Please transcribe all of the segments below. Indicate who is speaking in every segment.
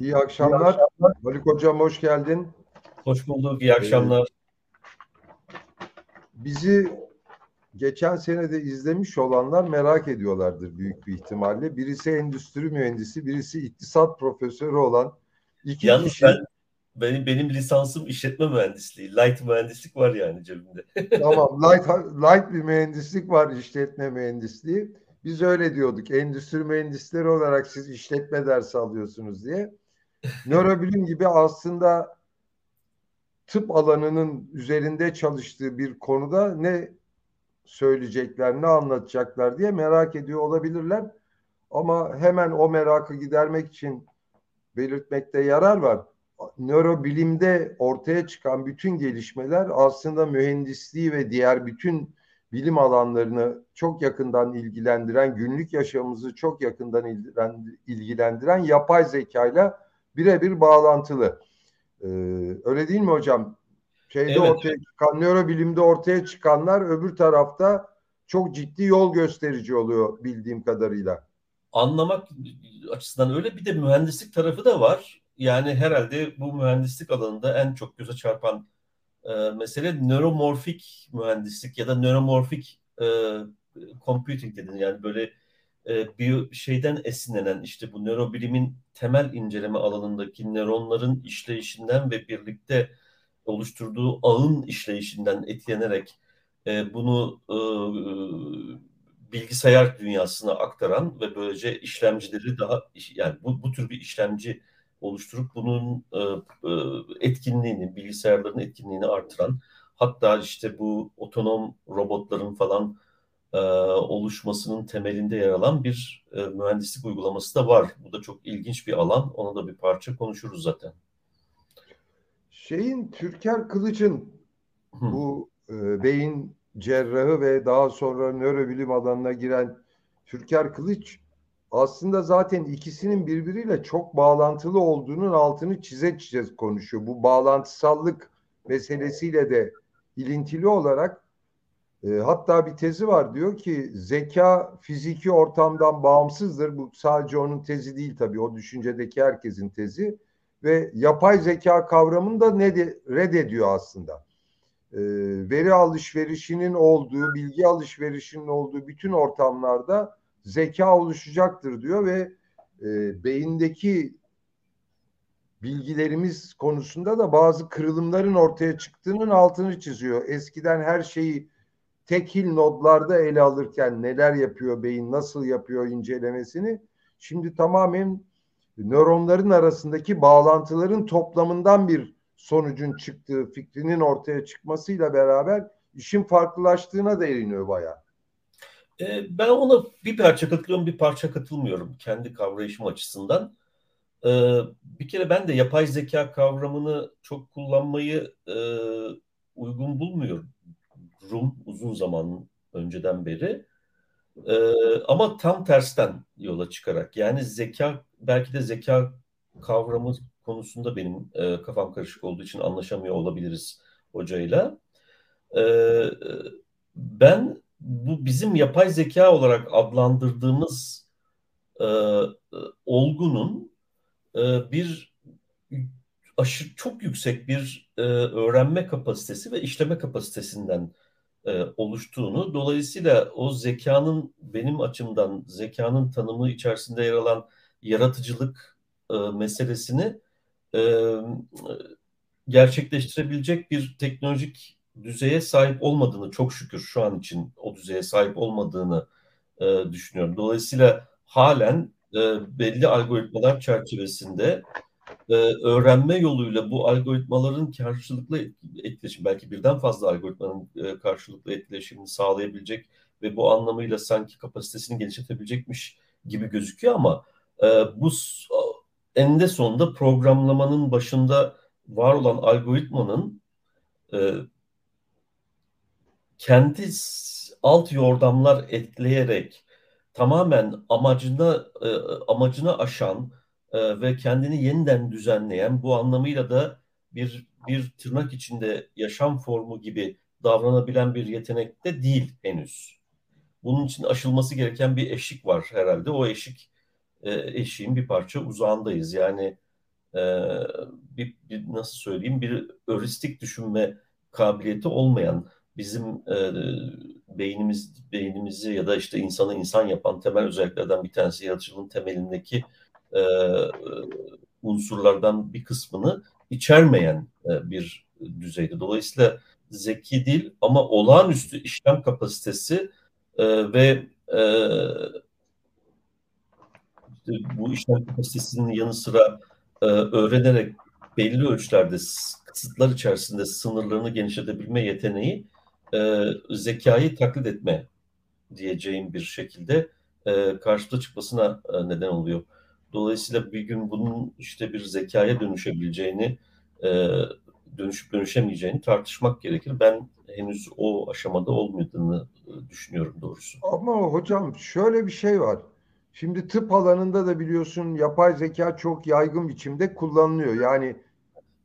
Speaker 1: İyi akşamlar. Haluk Hocam hoş geldin.
Speaker 2: Hoş bulduk. İyi akşamlar.
Speaker 1: Bizi geçen senede izlemiş olanlar merak ediyorlardır büyük bir ihtimalle. Birisi endüstri mühendisi, birisi iktisat profesörü olan iki
Speaker 2: Yalnız
Speaker 1: kişi.
Speaker 2: ben, benim, benim lisansım işletme mühendisliği. Light mühendislik var yani cebimde.
Speaker 1: Tamam, light, light bir mühendislik var, işletme mühendisliği. Biz öyle diyorduk. Endüstri mühendisleri olarak siz işletme dersi alıyorsunuz diye. Nörobilim gibi aslında tıp alanının üzerinde çalıştığı bir konuda ne söyleyecekler, ne anlatacaklar diye merak ediyor olabilirler. Ama hemen o merakı gidermek için belirtmekte yarar var. Nörobilimde ortaya çıkan bütün gelişmeler aslında mühendisliği ve diğer bütün bilim alanlarını çok yakından ilgilendiren, günlük yaşamımızı çok yakından ilgilendiren yapay zekayla birebir bağlantılı. Ee, öyle değil mi hocam? Şeyde evet. ortaya çıkan, nörobilimde ortaya çıkanlar öbür tarafta çok ciddi yol gösterici oluyor bildiğim kadarıyla.
Speaker 2: Anlamak açısından öyle bir de mühendislik tarafı da var. Yani herhalde bu mühendislik alanında en çok göze çarpan e, mesele nöromorfik mühendislik ya da nöromorfik e, computing dedin yani böyle e, bir şeyden esinlenen işte bu nörobilimin temel inceleme alanındaki nöronların işleyişinden ve birlikte oluşturduğu ağın işleyişinden etkilenerek e, bunu e, bilgisayar dünyasına aktaran ve böylece işlemcileri daha yani bu, bu tür bir işlemci oluşturup bunun e, e, etkinliğini, bilgisayarların etkinliğini artıran hatta işte bu otonom robotların falan e, oluşmasının temelinde yer alan bir e, mühendislik uygulaması da var. Bu da çok ilginç bir alan. Ona da bir parça konuşuruz zaten.
Speaker 1: Şeyin Türker Kılıç'ın bu e, beyin cerrahı ve daha sonra nörobilim alanına giren Türker Kılıç aslında zaten ikisinin birbiriyle çok bağlantılı olduğunun altını çize çize konuşuyor. Bu bağlantısallık meselesiyle de ilintili olarak e, hatta bir tezi var diyor ki zeka fiziki ortamdan bağımsızdır. Bu sadece onun tezi değil tabii o düşüncedeki herkesin tezi ve yapay zeka kavramını da ne de, reddediyor aslında. E, veri alışverişinin olduğu, bilgi alışverişinin olduğu bütün ortamlarda zeka oluşacaktır diyor ve e, beyindeki bilgilerimiz konusunda da bazı kırılımların ortaya çıktığının altını çiziyor. Eskiden her şeyi tekil nodlarda ele alırken neler yapıyor beyin, nasıl yapıyor incelemesini şimdi tamamen nöronların arasındaki bağlantıların toplamından bir sonucun çıktığı fikrinin ortaya çıkmasıyla beraber işin farklılaştığına değiniyor bayağı.
Speaker 2: E, ben ona bir parça katılıyorum, bir parça katılmıyorum kendi kavrayışım açısından. E, bir kere ben de yapay zeka kavramını çok kullanmayı e, uygun bulmuyorum. Rum uzun zaman önceden beri. E, ama tam tersten yola çıkarak yani zeka belki de zeka kavramı konusunda benim e, kafam karışık olduğu için anlaşamıyor olabiliriz hocayla. E, ben bu bizim yapay zeka olarak adlandırdığımız e, e, olgunun e, bir aşırı çok yüksek bir e, öğrenme kapasitesi ve işleme kapasitesinden e, oluştuğunu, dolayısıyla o zekanın benim açımdan zekanın tanımı içerisinde yer alan yaratıcılık e, meselesini e, gerçekleştirebilecek bir teknolojik düzeye sahip olmadığını çok şükür şu an için o düzeye sahip olmadığını e, düşünüyorum. Dolayısıyla halen e, belli algoritmalar çerçevesinde e, öğrenme yoluyla bu algoritmaların karşılıklı etkileşim belki birden fazla algoritmanın e, karşılıklı etkileşimini sağlayabilecek ve bu anlamıyla sanki kapasitesini genişletebilecekmiş gibi gözüküyor ama e, bu eninde sonunda programlamanın başında var olan algoritmanın e, kendi alt yordamlar ekleyerek tamamen amacına e, amacına aşan e, ve kendini yeniden düzenleyen bu anlamıyla da bir bir tırnak içinde yaşam formu gibi davranabilen bir yetenekte değil henüz. Bunun için aşılması gereken bir eşik var herhalde. O eşik e, eşiğin bir parça uzağındayız. Yani e, bir, bir nasıl söyleyeyim bir öristik düşünme kabiliyeti olmayan bizim e, beynimiz beynimizi ya da işte insanı insan yapan temel özelliklerden bir tanesi yaratıcılığın temelindeki e, unsurlardan bir kısmını içermeyen e, bir düzeyde. Dolayısıyla zeki değil ama olağanüstü işlem kapasitesi e, ve e, bu işlem kapasitesinin yanı sıra e, öğrenerek belli ölçülerde kısıtlar içerisinde sınırlarını genişletebilme yeteneği e, zekayı taklit etme diyeceğim bir şekilde e, karşıda çıkmasına e, neden oluyor. Dolayısıyla bir gün bunun işte bir zekaya dönüşebileceğini, e, dönüşüp dönüşemeyeceğini tartışmak gerekir. Ben henüz o aşamada olmadığını e, düşünüyorum doğrusu.
Speaker 1: Ama hocam şöyle bir şey var. Şimdi tıp alanında da biliyorsun yapay zeka çok yaygın biçimde kullanılıyor. Yani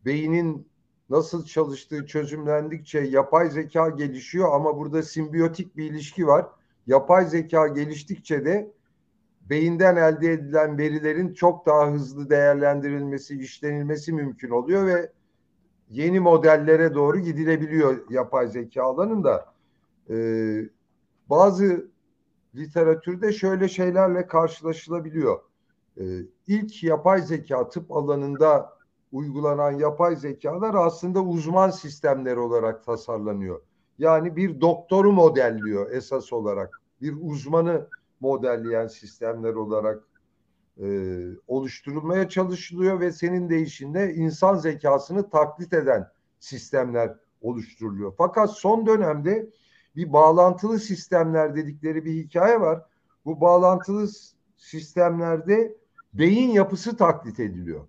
Speaker 1: beynin nasıl çalıştığı çözümlendikçe yapay zeka gelişiyor ama burada simbiyotik bir ilişki var. Yapay zeka geliştikçe de beyinden elde edilen verilerin çok daha hızlı değerlendirilmesi, işlenilmesi mümkün oluyor ve yeni modellere doğru gidilebiliyor yapay zeka alanında. Ee, bazı literatürde şöyle şeylerle karşılaşılabiliyor. Ee, ilk yapay zeka tıp alanında uygulanan yapay zekalar aslında uzman sistemler olarak tasarlanıyor. Yani bir doktoru modelliyor esas olarak. Bir uzmanı modelleyen sistemler olarak e, oluşturulmaya çalışılıyor ve senin deyişinde insan zekasını taklit eden sistemler oluşturuluyor. Fakat son dönemde bir bağlantılı sistemler dedikleri bir hikaye var. Bu bağlantılı sistemlerde beyin yapısı taklit ediliyor.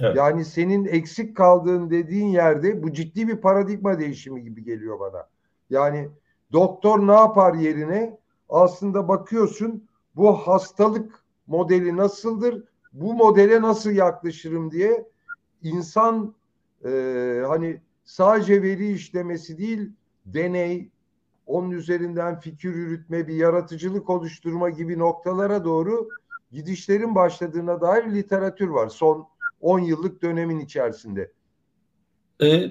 Speaker 1: Evet. Yani senin eksik kaldığın dediğin yerde bu ciddi bir paradigma değişimi gibi geliyor bana. Yani doktor ne yapar yerine aslında bakıyorsun bu hastalık modeli nasıldır? Bu modele nasıl yaklaşırım diye insan e, hani sadece veri işlemesi değil deney, onun üzerinden fikir yürütme, bir yaratıcılık oluşturma gibi noktalara doğru gidişlerin başladığına dair literatür var son 10 yıllık dönemin içerisinde.
Speaker 2: Ee,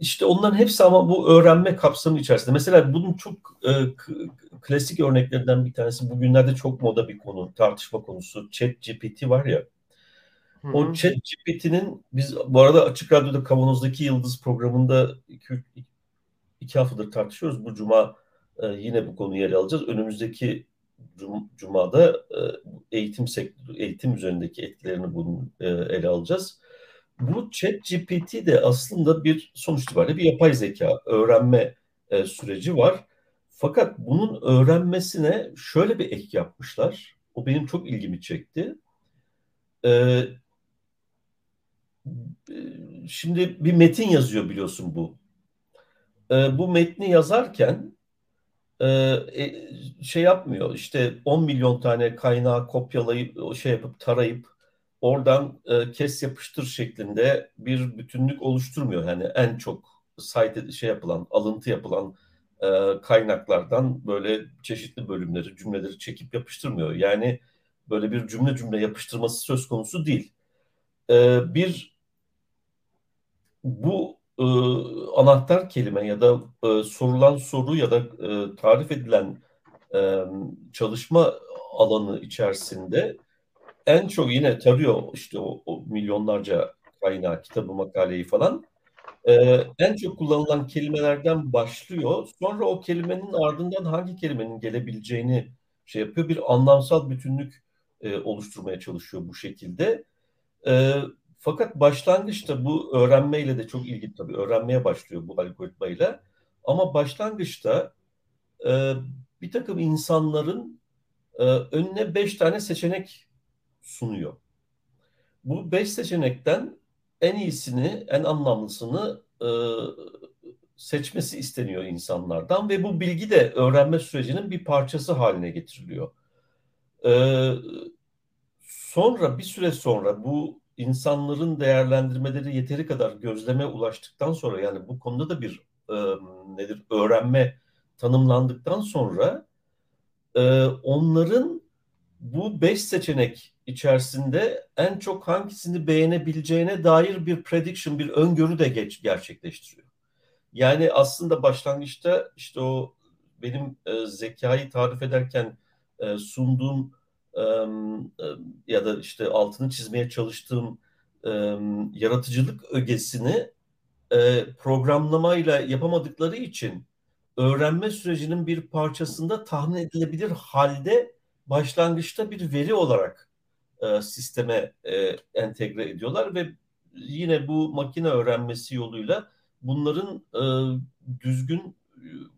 Speaker 2: işte onların hepsi ama bu öğrenme kapsamı içerisinde. Mesela bunun çok e, klasik örneklerinden bir tanesi bugünlerde çok moda bir konu, tartışma konusu. Chat GPT var ya. Hı-hı. O Chat GPT'nin biz bu arada Açık Radyo'da Kavanoz'daki Yıldız programında iki, iki haftadır tartışıyoruz. Bu cuma e, yine bu konuyu ele alacağız. Önümüzdeki cum, cumada e, eğitim sektörü, eğitim üzerindeki etkilerini bunun e, ele alacağız. Bu Chat GPT de aslında bir sonuç itibariyle bir yapay zeka öğrenme e, süreci var. Fakat bunun öğrenmesine şöyle bir ek yapmışlar. O benim çok ilgimi çekti. Ee, şimdi bir metin yazıyor biliyorsun bu. Ee, bu metni yazarken e, şey yapmıyor. İşte 10 milyon tane kaynağı kopyalayıp şey yapıp tarayıp oradan e, kes yapıştır şeklinde bir bütünlük oluşturmuyor. Yani en çok site şey yapılan, alıntı yapılan e, kaynaklardan böyle çeşitli bölümleri, cümleleri çekip yapıştırmıyor. Yani böyle bir cümle cümle yapıştırması söz konusu değil. E, bir bu e, anahtar kelime ya da e, sorulan soru ya da e, tarif edilen e, çalışma alanı içerisinde en çok yine tarıyor işte o, o milyonlarca kaynağı, kitabı, makaleyi falan ee, en çok kullanılan kelimelerden başlıyor. Sonra o kelimenin ardından hangi kelimenin gelebileceğini şey yapıyor. Bir anlamsal bütünlük e, oluşturmaya çalışıyor bu şekilde. E, fakat başlangıçta bu öğrenmeyle de çok ilgili tabii. Öğrenmeye başlıyor bu algoritmayla. Ama başlangıçta e, bir takım insanların e, önüne beş tane seçenek sunuyor. Bu beş seçenekten en iyisini, en anlamlısını e, seçmesi isteniyor insanlardan ve bu bilgi de öğrenme sürecinin bir parçası haline getiriliyor. E, sonra bir süre sonra bu insanların değerlendirmeleri yeteri kadar gözleme ulaştıktan sonra yani bu konuda da bir e, nedir öğrenme tanımlandıktan sonra e, onların bu beş seçenek içerisinde en çok hangisini beğenebileceğine dair bir prediction, bir öngörü de geç, gerçekleştiriyor. Yani aslında başlangıçta işte o benim e, zekayı tarif ederken e, sunduğum e, ya da işte altını çizmeye çalıştığım e, yaratıcılık ögesini e, programlamayla yapamadıkları için öğrenme sürecinin bir parçasında tahmin edilebilir halde başlangıçta bir veri olarak e, sisteme e, entegre ediyorlar ve yine bu makine öğrenmesi yoluyla bunların e, düzgün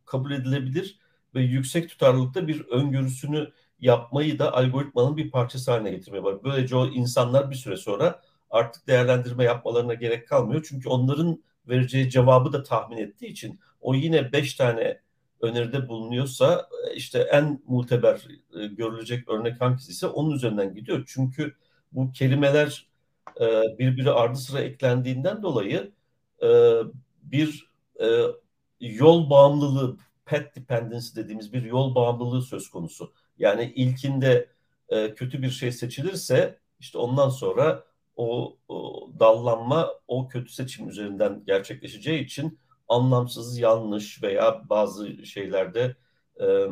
Speaker 2: kabul edilebilir ve yüksek tutarlılıkta bir öngörüsünü yapmayı da algoritmanın bir parçası haline getirmeye var. Böylece o insanlar bir süre sonra artık değerlendirme yapmalarına gerek kalmıyor. Çünkü onların vereceği cevabı da tahmin ettiği için o yine beş tane öneride bulunuyorsa işte en muteber e, görülecek örnek hangisi ise onun üzerinden gidiyor. Çünkü bu kelimeler e, birbiri ardı sıra eklendiğinden dolayı e, bir e, yol bağımlılığı, pet dependency dediğimiz bir yol bağımlılığı söz konusu. Yani ilkinde e, kötü bir şey seçilirse işte ondan sonra o, o dallanma o kötü seçim üzerinden gerçekleşeceği için anlamsız, yanlış veya bazı şeylerde e,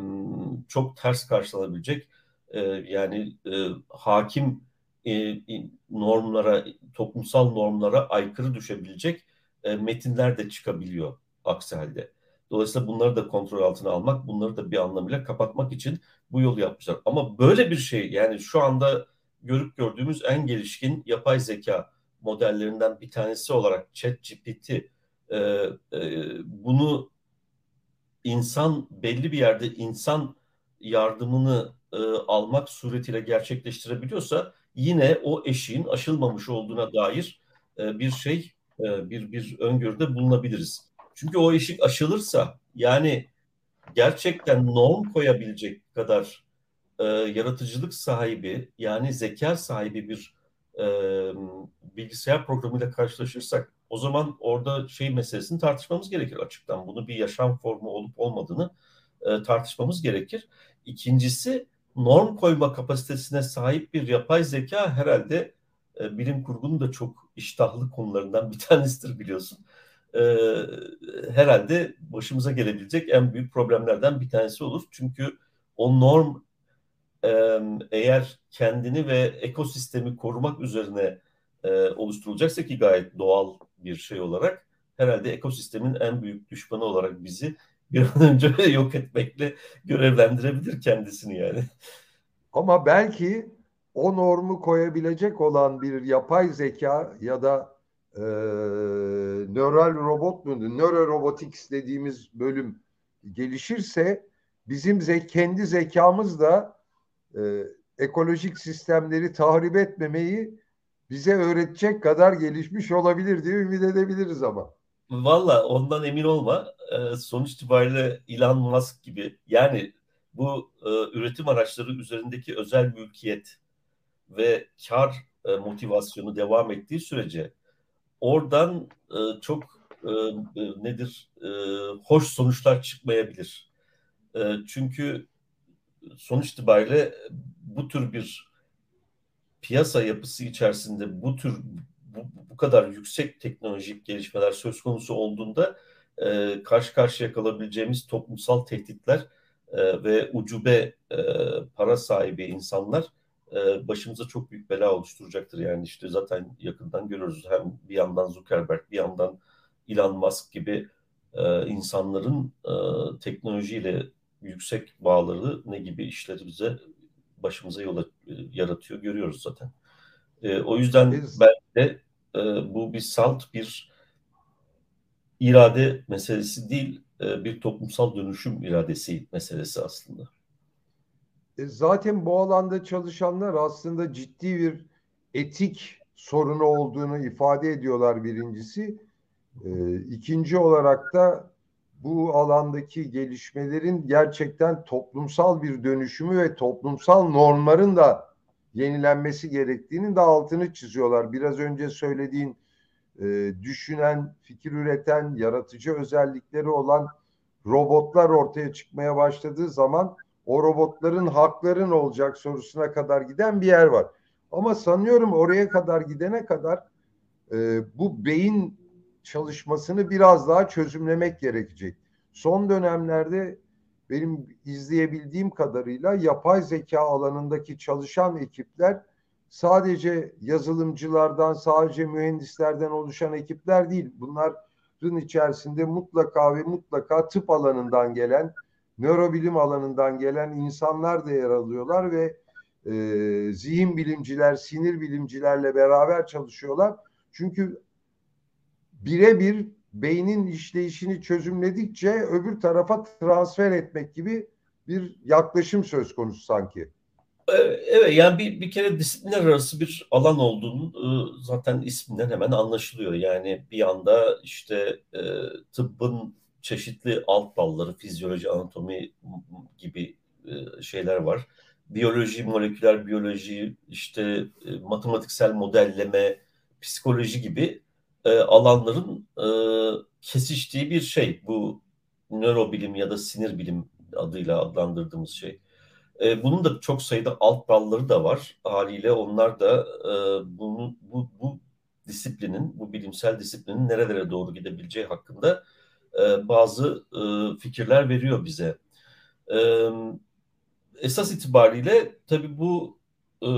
Speaker 2: çok ters karşılanabilecek e, yani e, hakim e, normlara, toplumsal normlara aykırı düşebilecek e, metinler de çıkabiliyor aksi halde. Dolayısıyla bunları da kontrol altına almak, bunları da bir anlamıyla kapatmak için bu yolu yapmışlar. Ama böyle bir şey yani şu anda görüp gördüğümüz en gelişkin yapay zeka modellerinden bir tanesi olarak ChatGPT e, e, bunu insan belli bir yerde insan yardımını e, almak suretiyle gerçekleştirebiliyorsa yine o eşiğin aşılmamış olduğuna dair e, bir şey e, bir bir öngörüde bulunabiliriz. Çünkü o eşik aşılırsa yani gerçekten norm koyabilecek kadar e, yaratıcılık sahibi yani zeka sahibi bir e, bilgisayar programıyla karşılaşırsak o zaman orada şey meselesini tartışmamız gerekir açıktan. Bunu bir yaşam formu olup olmadığını e, tartışmamız gerekir. İkincisi norm koyma kapasitesine sahip bir yapay zeka herhalde e, bilim kurgunun da çok iştahlı konularından bir tanesidir biliyorsun. E, herhalde başımıza gelebilecek en büyük problemlerden bir tanesi olur. Çünkü o norm e, eğer kendini ve ekosistemi korumak üzerine e, oluşturulacaksa ki gayet doğal bir şey olarak herhalde ekosistemin en büyük düşmanı olarak bizi bir an önce yok etmekle görevlendirebilir kendisini yani.
Speaker 1: Ama belki o normu koyabilecek olan bir yapay zeka ya da e, nöral robot mu, nörorobotics dediğimiz bölüm gelişirse bizim ze kendi zekamız da e, ekolojik sistemleri tahrip etmemeyi bize öğretecek kadar gelişmiş olabilir diye ümit edebiliriz ama.
Speaker 2: Valla ondan emin olma. E, sonuç itibariyle Elon Musk gibi yani bu e, üretim araçları üzerindeki özel mülkiyet ve kar e, motivasyonu devam ettiği sürece oradan e, çok nedir hoş sonuçlar çıkmayabilir. Çünkü sonuç itibariyle bu tür bir piyasa yapısı içerisinde bu tür bu, bu kadar yüksek teknolojik gelişmeler söz konusu olduğunda e, karşı karşıya kalabileceğimiz toplumsal tehditler e, ve ucube e, para sahibi insanlar e, başımıza çok büyük bela oluşturacaktır. Yani işte zaten yakından görüyoruz hem bir yandan Zuckerberg bir yandan Elon Musk gibi e, insanların e, teknolojiyle yüksek bağları ne gibi işleri bize başımıza yola e, yaratıyor görüyoruz zaten. E, o yüzden Biz... belki de e, bu bir salt bir irade meselesi değil e, bir toplumsal dönüşüm iradesi meselesi aslında.
Speaker 1: E, zaten bu alanda çalışanlar aslında ciddi bir etik sorunu olduğunu ifade ediyorlar birincisi. E, ikinci olarak da bu alandaki gelişmelerin gerçekten toplumsal bir dönüşümü ve toplumsal normların da yenilenmesi gerektiğinin de altını çiziyorlar. Biraz önce söylediğin e, düşünen, fikir üreten, yaratıcı özellikleri olan robotlar ortaya çıkmaya başladığı zaman o robotların hakları ne olacak sorusuna kadar giden bir yer var. Ama sanıyorum oraya kadar gidene kadar e, bu beyin çalışmasını biraz daha çözümlemek gerekecek. Son dönemlerde benim izleyebildiğim kadarıyla yapay zeka alanındaki çalışan ekipler sadece yazılımcılardan, sadece mühendislerden oluşan ekipler değil. Bunların içerisinde mutlaka ve mutlaka tıp alanından gelen, nörobilim alanından gelen insanlar da yer alıyorlar ve e, zihin bilimciler, sinir bilimcilerle beraber çalışıyorlar. Çünkü birebir beynin işleyişini çözümledikçe öbür tarafa transfer etmek gibi bir yaklaşım söz konusu sanki.
Speaker 2: Evet yani bir, bir kere disiplinler arası bir alan olduğunu e, zaten isminden hemen anlaşılıyor. Yani bir anda işte e, tıbbın çeşitli alt dalları, fizyoloji, anatomi gibi e, şeyler var. Biyoloji, moleküler biyoloji, işte matematiksel modelleme, psikoloji gibi alanların kesiştiği bir şey. Bu nörobilim ya da sinir bilim adıyla adlandırdığımız şey. E, bunun da çok sayıda alt dalları da var. Haliyle onlar da e, bunu, bu, bu disiplinin, bu bilimsel disiplinin nerelere doğru gidebileceği hakkında e, bazı e, fikirler veriyor bize. E, esas itibariyle tabii bu e,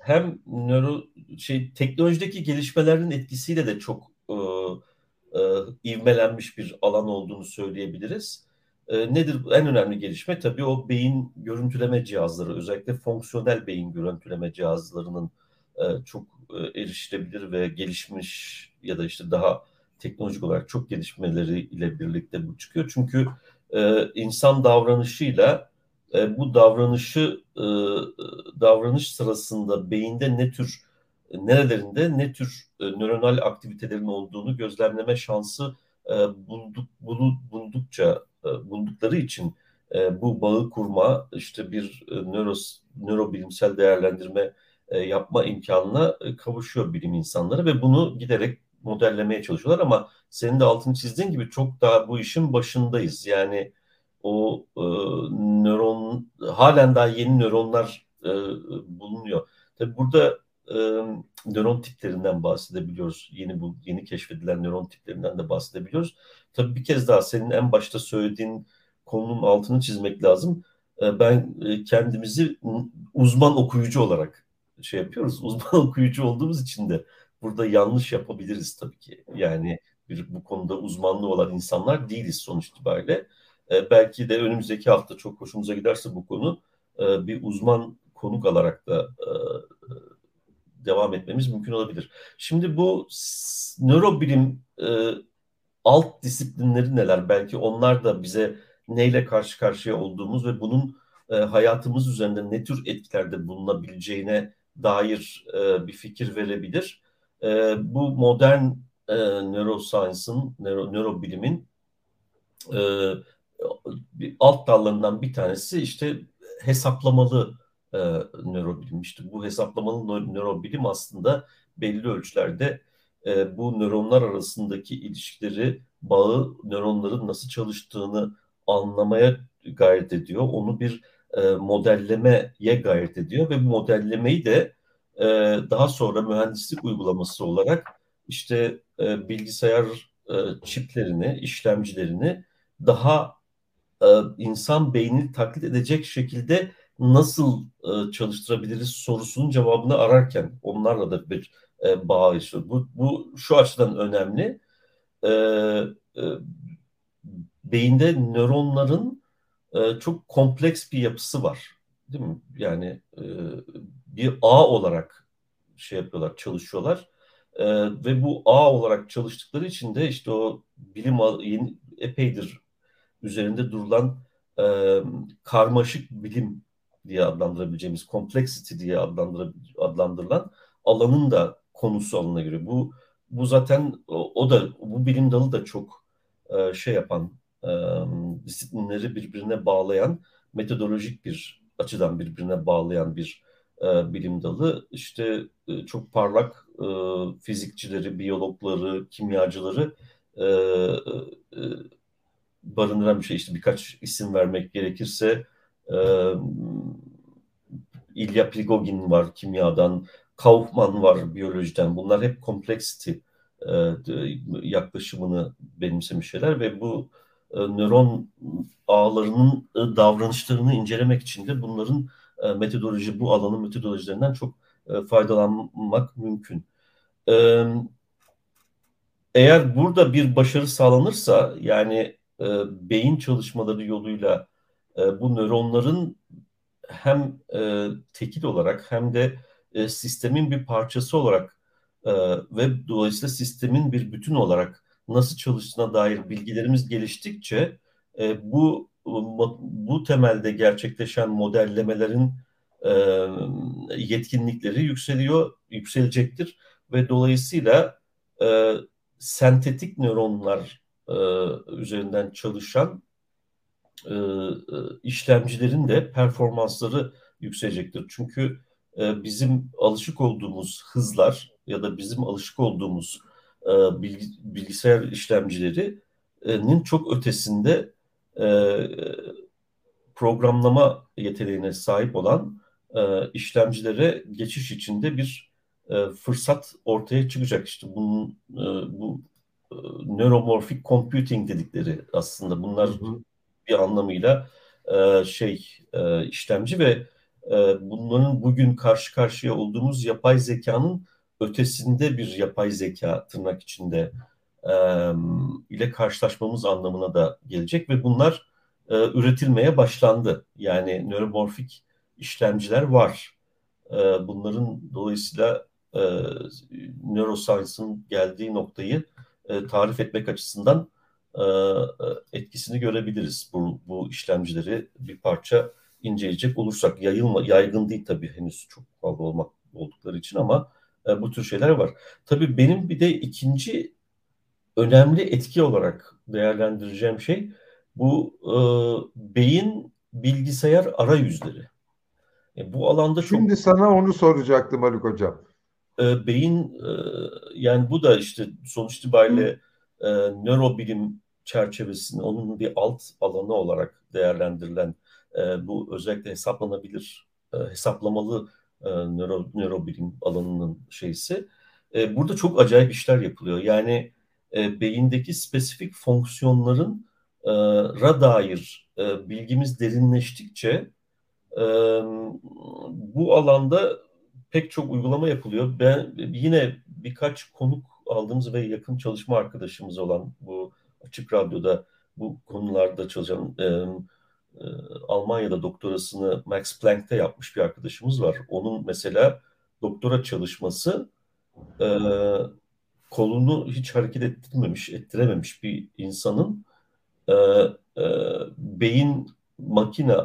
Speaker 2: hem nöro şey teknolojideki gelişmelerin etkisiyle de çok e, e, ivmelenmiş bir alan olduğunu söyleyebiliriz. E, nedir en önemli gelişme? Tabii o beyin görüntüleme cihazları, özellikle fonksiyonel beyin görüntüleme cihazlarının e, çok e, erişilebilir ve gelişmiş ya da işte daha teknolojik olarak çok gelişmeleri ile birlikte bu çıkıyor. Çünkü e, insan davranışıyla e, bu davranışı e, davranış sırasında beyinde ne tür nerelerinde ne tür e, nöronal aktivitelerin olduğunu gözlemleme şansı e, bulduk, bulu, buldukça e, buldukları için e, bu bağı kurma işte bir e, nöros, nörobilimsel değerlendirme e, yapma imkanına e, kavuşuyor bilim insanları ve bunu giderek modellemeye çalışıyorlar ama senin de altını çizdiğin gibi çok daha bu işin başındayız. Yani o e, nöron halen daha yeni nöronlar e, bulunuyor. Tabii burada e, nöron tiplerinden bahsedebiliyoruz. Yeni bu yeni keşfedilen nöron tiplerinden de bahsedebiliyoruz. Tabii bir kez daha senin en başta söylediğin konunun altını çizmek lazım. E, ben e, kendimizi uzman okuyucu olarak şey yapıyoruz. Uzman okuyucu olduğumuz için de burada yanlış yapabiliriz tabii ki. Yani bir, bu konuda uzmanlığı olan insanlar değiliz sonuç itibariyle. E, belki de önümüzdeki hafta çok hoşumuza giderse bu konu e, bir uzman konuk alarak da e, devam etmemiz mümkün olabilir. Şimdi bu nörobilim alt disiplinleri neler? Belki onlar da bize neyle karşı karşıya olduğumuz ve bunun hayatımız üzerinde ne tür etkilerde bulunabileceğine dair bir fikir verebilir. Bu modern neuroscience'ın, nöro, nörobilimin alt dallarından bir tanesi işte hesaplamalı e, nörobilim. İşte bu hesaplamalı nörobilim aslında belli ölçülerde e, bu nöronlar arasındaki ilişkileri, bağı, nöronların nasıl çalıştığını anlamaya gayret ediyor. Onu bir e, modellemeye gayret ediyor ve bu modellemeyi de e, daha sonra mühendislik uygulaması olarak işte e, bilgisayar e, çiplerini, işlemcilerini daha e, insan beynini taklit edecek şekilde nasıl e, çalıştırabiliriz sorusunun cevabını ararken onlarla da bir e, bağ yaşıyor. Bu, bu şu açıdan önemli. E, beyinde nöronların çok kompleks bir yapısı var. Değil mi? Yani bir ağ olarak şey yapıyorlar, çalışıyorlar. E, ve bu ağ olarak çalıştıkları için de işte o bilim yeni, epeydir üzerinde durulan e, karmaşık bilim diye adlandırabileceğimiz complexity diye adlandırılan alanın da konusu alına göre. Bu bu zaten o, o da bu bilim dalı da çok e, şey yapan e, disiplinleri birbirine bağlayan metodolojik bir açıdan birbirine bağlayan bir e, bilim dalı. İşte e, çok parlak e, fizikçileri, biyologları, kimyacıları e, e, barındıran bir şey. İşte birkaç isim vermek gerekirse E, İlya Prigogin var kimyadan, Kaufman var biyolojiden. Bunlar hep complexity e, yaklaşımını benimsemiş şeyler ve bu e, nöron ağlarının e, davranışlarını incelemek için de bunların e, metodoloji, bu alanın metodolojilerinden çok e, faydalanmak mümkün. E, eğer burada bir başarı sağlanırsa yani e, beyin çalışmaları yoluyla e, bu nöronların hem e, tekil olarak hem de e, sistemin bir parçası olarak e, ve dolayısıyla sistemin bir bütün olarak nasıl çalıştığına dair bilgilerimiz geliştikçe e, bu bu temelde gerçekleşen modellemelerin e, yetkinlikleri yükseliyor, yükselecektir. Ve dolayısıyla e, sentetik nöronlar e, üzerinden çalışan e, e, işlemcilerin de performansları yükselecektir. Çünkü bizim alışık olduğumuz hızlar ya da bizim alışık olduğumuz bilgi, bilgisayar işlemcilerinin çok ötesinde programlama yeteneğine sahip olan işlemcilere geçiş içinde bir fırsat ortaya çıkacak. İşte bunun bu e, neuromorphic computing dedikleri aslında bunlar hı hı. bir anlamıyla e, şey e, işlemci ve e, bunların bugün karşı karşıya olduğumuz yapay zekanın ötesinde bir yapay zeka tırnak içinde e, ile karşılaşmamız anlamına da gelecek ve bunlar e, üretilmeye başlandı. Yani nöromorfik işlemciler var. E, bunların dolayısıyla e, neuroscience'ın geldiği noktayı e, tarif etmek açısından e, etkisini görebiliriz. Bu, bu işlemcileri bir parça inceleyecek olursak yayılma, yaygın değil tabii henüz çok fazla olmak oldukları için ama e, bu tür şeyler var. Tabii benim bir de ikinci önemli etki olarak değerlendireceğim şey bu e, beyin bilgisayar arayüzleri.
Speaker 1: E, bu alanda çok... Şimdi sana onu soracaktım Haluk Hocam.
Speaker 2: E, beyin e, yani bu da işte sonuç itibariyle e, nörobilim çerçevesinde onun bir alt alanı olarak değerlendirilen e, bu özellikle hesaplanabilir, e, hesaplamalı e, nöro, nörobilim alanının şeysi. E, burada çok acayip işler yapılıyor. Yani e, beyindeki spesifik fonksiyonların e, ra dair e, bilgimiz derinleştikçe e, bu alanda pek çok uygulama yapılıyor. Ben yine birkaç konuk aldığımız ve yakın çalışma arkadaşımız olan bu açık radyoda bu konularda çalışan e, e, Almanya'da doktorasını Max Planck'te yapmış bir arkadaşımız var. Onun mesela doktora çalışması e, kolunu hiç hareket ettirmemiş, ettirememiş bir insanın e, e, beyin makine,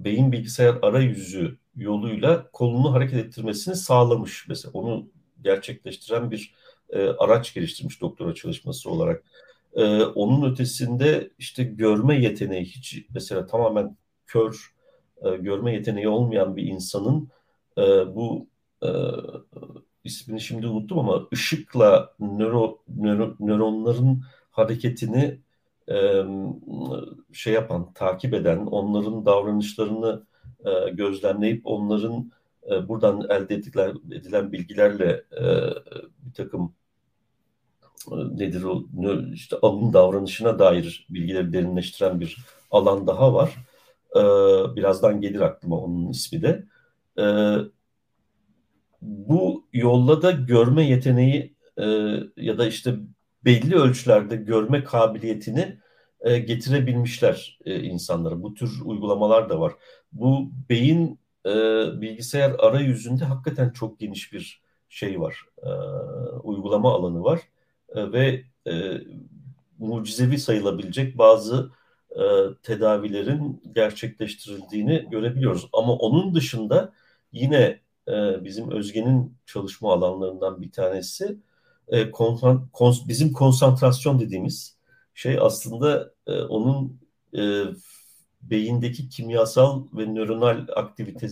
Speaker 2: beyin bilgisayar arayüzü yoluyla kolunu hareket ettirmesini sağlamış. Mesela onu gerçekleştiren bir e, araç geliştirmiş doktora çalışması olarak. E, onun ötesinde işte görme yeteneği hiç mesela tamamen kör e, görme yeteneği olmayan bir insanın e, bu e, ismini şimdi unuttum ama ışıkla nöro, nöro, nöronların hareketini e, şey yapan, takip eden, onların davranışlarını e, gözlemleyip onların e, buradan elde edilen, edilen bilgilerle e, bir takım nedir o işte alın davranışına dair bilgileri derinleştiren bir alan daha var. Birazdan gelir aklıma onun ismi de. Bu yolla da görme yeteneği ya da işte belli ölçülerde görme kabiliyetini e, getirebilmişler e, insanlara. Bu tür uygulamalar da var. Bu beyin e, bilgisayar arayüzünde hakikaten çok geniş bir şey var. E, uygulama alanı var. E, ve e, mucizevi sayılabilecek bazı e, tedavilerin gerçekleştirildiğini görebiliyoruz. Ama onun dışında yine e, bizim Özge'nin çalışma alanlarından bir tanesi e, konsan, kons, bizim konsantrasyon dediğimiz şey aslında e, onun e, beyindeki kimyasal ve nöronal aktivite e,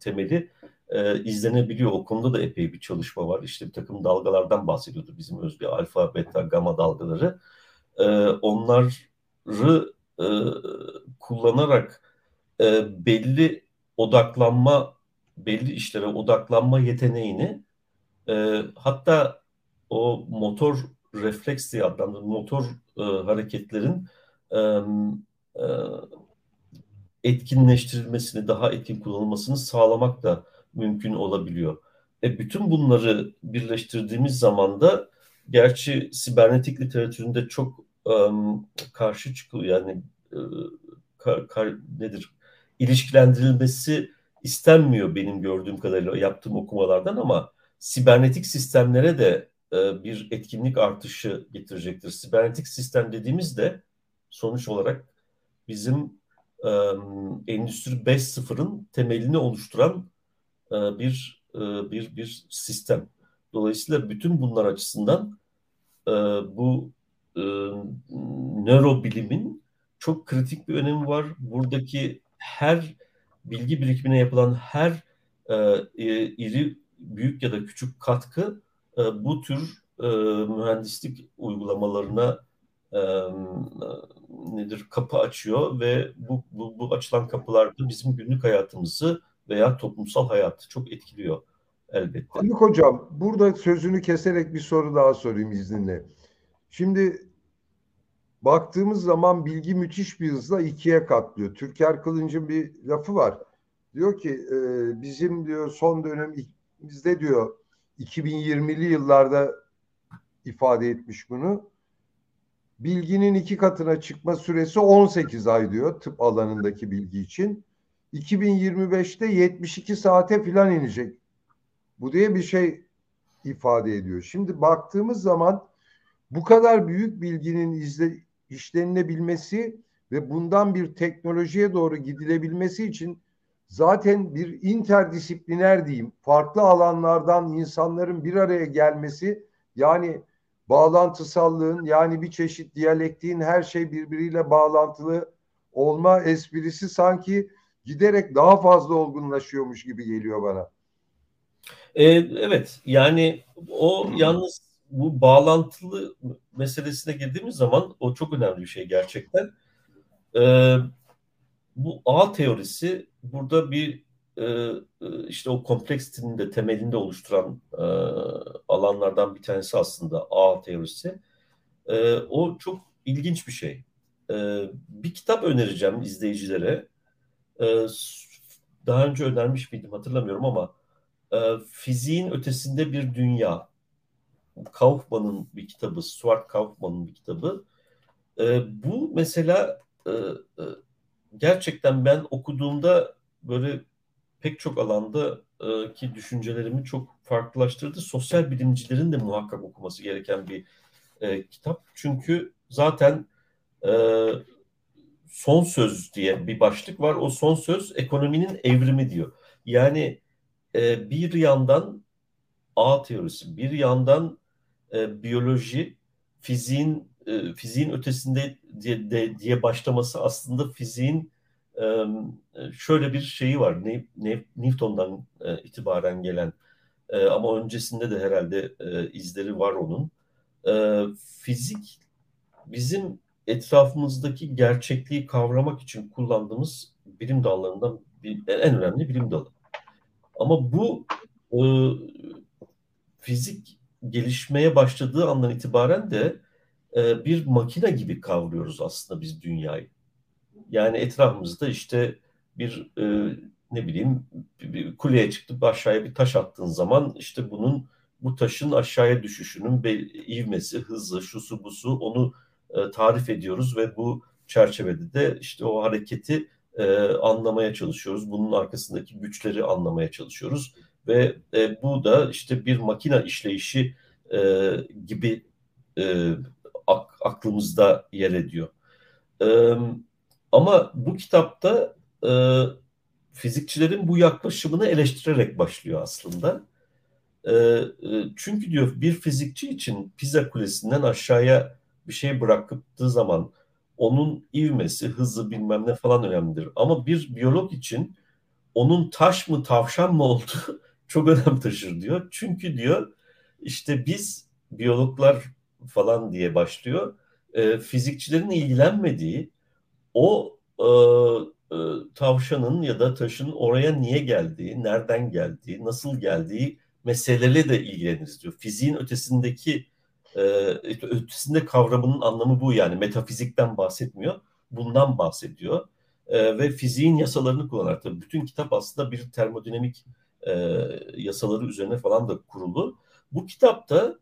Speaker 2: temeli e, izlenebiliyor. O konuda da epey bir çalışma var. İşte bir takım dalgalardan bahsediyordu bizim Özge. Alfa, beta, gamma dalgaları. E, onları e, kullanarak e, belli odaklanma, belli işlere odaklanma yeteneğini e, hatta o motor refleks diye adlandırılan motor e, hareketlerin e, e, etkinleştirilmesini, daha etkin kullanılmasını sağlamak da mümkün olabiliyor. E, bütün bunları birleştirdiğimiz zaman da gerçi sibernetik literatüründe çok um, karşı çıkıyor yani e, kar, kar, nedir ilişkilendirilmesi istenmiyor benim gördüğüm kadarıyla yaptığım okumalardan ama sibernetik sistemlere de e, bir etkinlik artışı getirecektir. Sibernetik sistem dediğimizde sonuç olarak bizim e, Endüstri 5.0'ın temelini oluşturan e, bir e, bir bir sistem. Dolayısıyla bütün bunlar açısından e, bu e, nörobilimin çok kritik bir önemi var. Buradaki her bilgi birikimine yapılan her e, iri, büyük ya da küçük katkı e, bu tür e, mühendislik uygulamalarına e, nedir kapı açıyor ve bu, bu, bu açılan kapılarda bizim günlük hayatımızı veya toplumsal hayatı çok etkiliyor elbette.
Speaker 1: Haluk Hocam burada sözünü keserek bir soru daha sorayım izninle. Şimdi baktığımız zaman bilgi müthiş bir hızla ikiye katlıyor. Türker Kılınç'ın bir lafı var. Diyor ki e, bizim diyor son dönemimizde diyor 2020'li yıllarda ifade etmiş bunu. Bilginin iki katına çıkma süresi 18 ay diyor tıp alanındaki bilgi için. 2025'te 72 saate filan inecek. Bu diye bir şey ifade ediyor. Şimdi baktığımız zaman bu kadar büyük bilginin izle, işlenilebilmesi ve bundan bir teknolojiye doğru gidilebilmesi için zaten bir interdisipliner diyeyim farklı alanlardan insanların bir araya gelmesi yani bağlantısallığın yani bir çeşit diyalektiğin her şey birbiriyle bağlantılı olma esprisi sanki giderek daha fazla olgunlaşıyormuş gibi geliyor bana.
Speaker 2: Ee, evet yani o yalnız bu bağlantılı meselesine girdiğimiz zaman o çok önemli bir şey gerçekten. Ee, bu ağ teorisi burada bir e, e işte o kompleksitinin de temelinde oluşturan e, alanlardan bir tanesi aslında ağ teorisi. O çok ilginç bir şey. Bir kitap önereceğim izleyicilere. Daha önce önermiş miydim hatırlamıyorum ama e, Fiziğin Ötesinde Bir Dünya Kaufman'ın bir kitabı, Stuart Kaufman'ın bir kitabı. Bu mesela gerçekten ben okuduğumda böyle pek çok alanda e, ki düşüncelerimi çok farklılaştırdı. Sosyal bilimcilerin de muhakkak okuması gereken bir e, kitap. Çünkü zaten e, son söz diye bir başlık var. O son söz ekonominin evrimi diyor. Yani e, bir yandan ağ teorisi, bir yandan e, biyoloji, fiziğin e, fiziğin ötesinde diye, de, diye başlaması aslında fiziğin e, şöyle bir şeyi var. Ne, ne, Newton'dan e, itibaren gelen e, ama öncesinde de herhalde e, izleri var onun. E, fizik bizim etrafımızdaki gerçekliği kavramak için kullandığımız bilim dallarından bir, en önemli bilim dalı. Ama bu e, fizik gelişmeye başladığı andan itibaren de e, bir makine gibi kavruyoruz aslında biz dünyayı. Yani etrafımızda işte bir e, ne bileyim bir, kuleye çıktıp aşağıya bir taş attığın zaman işte bunun bu taşın aşağıya düşüşünün ivmesi, hızı, şusu busu onu e, tarif ediyoruz ve bu çerçevede de işte o hareketi anlamaya çalışıyoruz. Bunun arkasındaki güçleri anlamaya çalışıyoruz ve bu da işte bir makine işleyişi gibi aklımızda yer ediyor. E, ama bu kitapta e, fizikçilerin bu yaklaşımını eleştirerek başlıyor aslında. E, e, çünkü diyor bir fizikçi için Pisa Kulesi'nden aşağıya bir şey bıraktığı zaman onun ivmesi, hızı bilmem ne falan önemlidir. Ama bir biyolog için onun taş mı tavşan mı olduğu çok önem taşır diyor. Çünkü diyor işte biz biyologlar falan diye başlıyor. E, fizikçilerin ilgilenmediği o e, e, tavşanın ya da taşın oraya niye geldiği, nereden geldiği, nasıl geldiği meseleleri de ilgileniriz diyor. Fiziğin ötesindeki e, ötesinde kavramının anlamı bu yani metafizikten bahsetmiyor. Bundan bahsediyor. E, ve fiziğin yasalarını kullanarak tabii bütün kitap aslında bir termodinamik e, yasaları üzerine falan da kurulu. Bu kitapta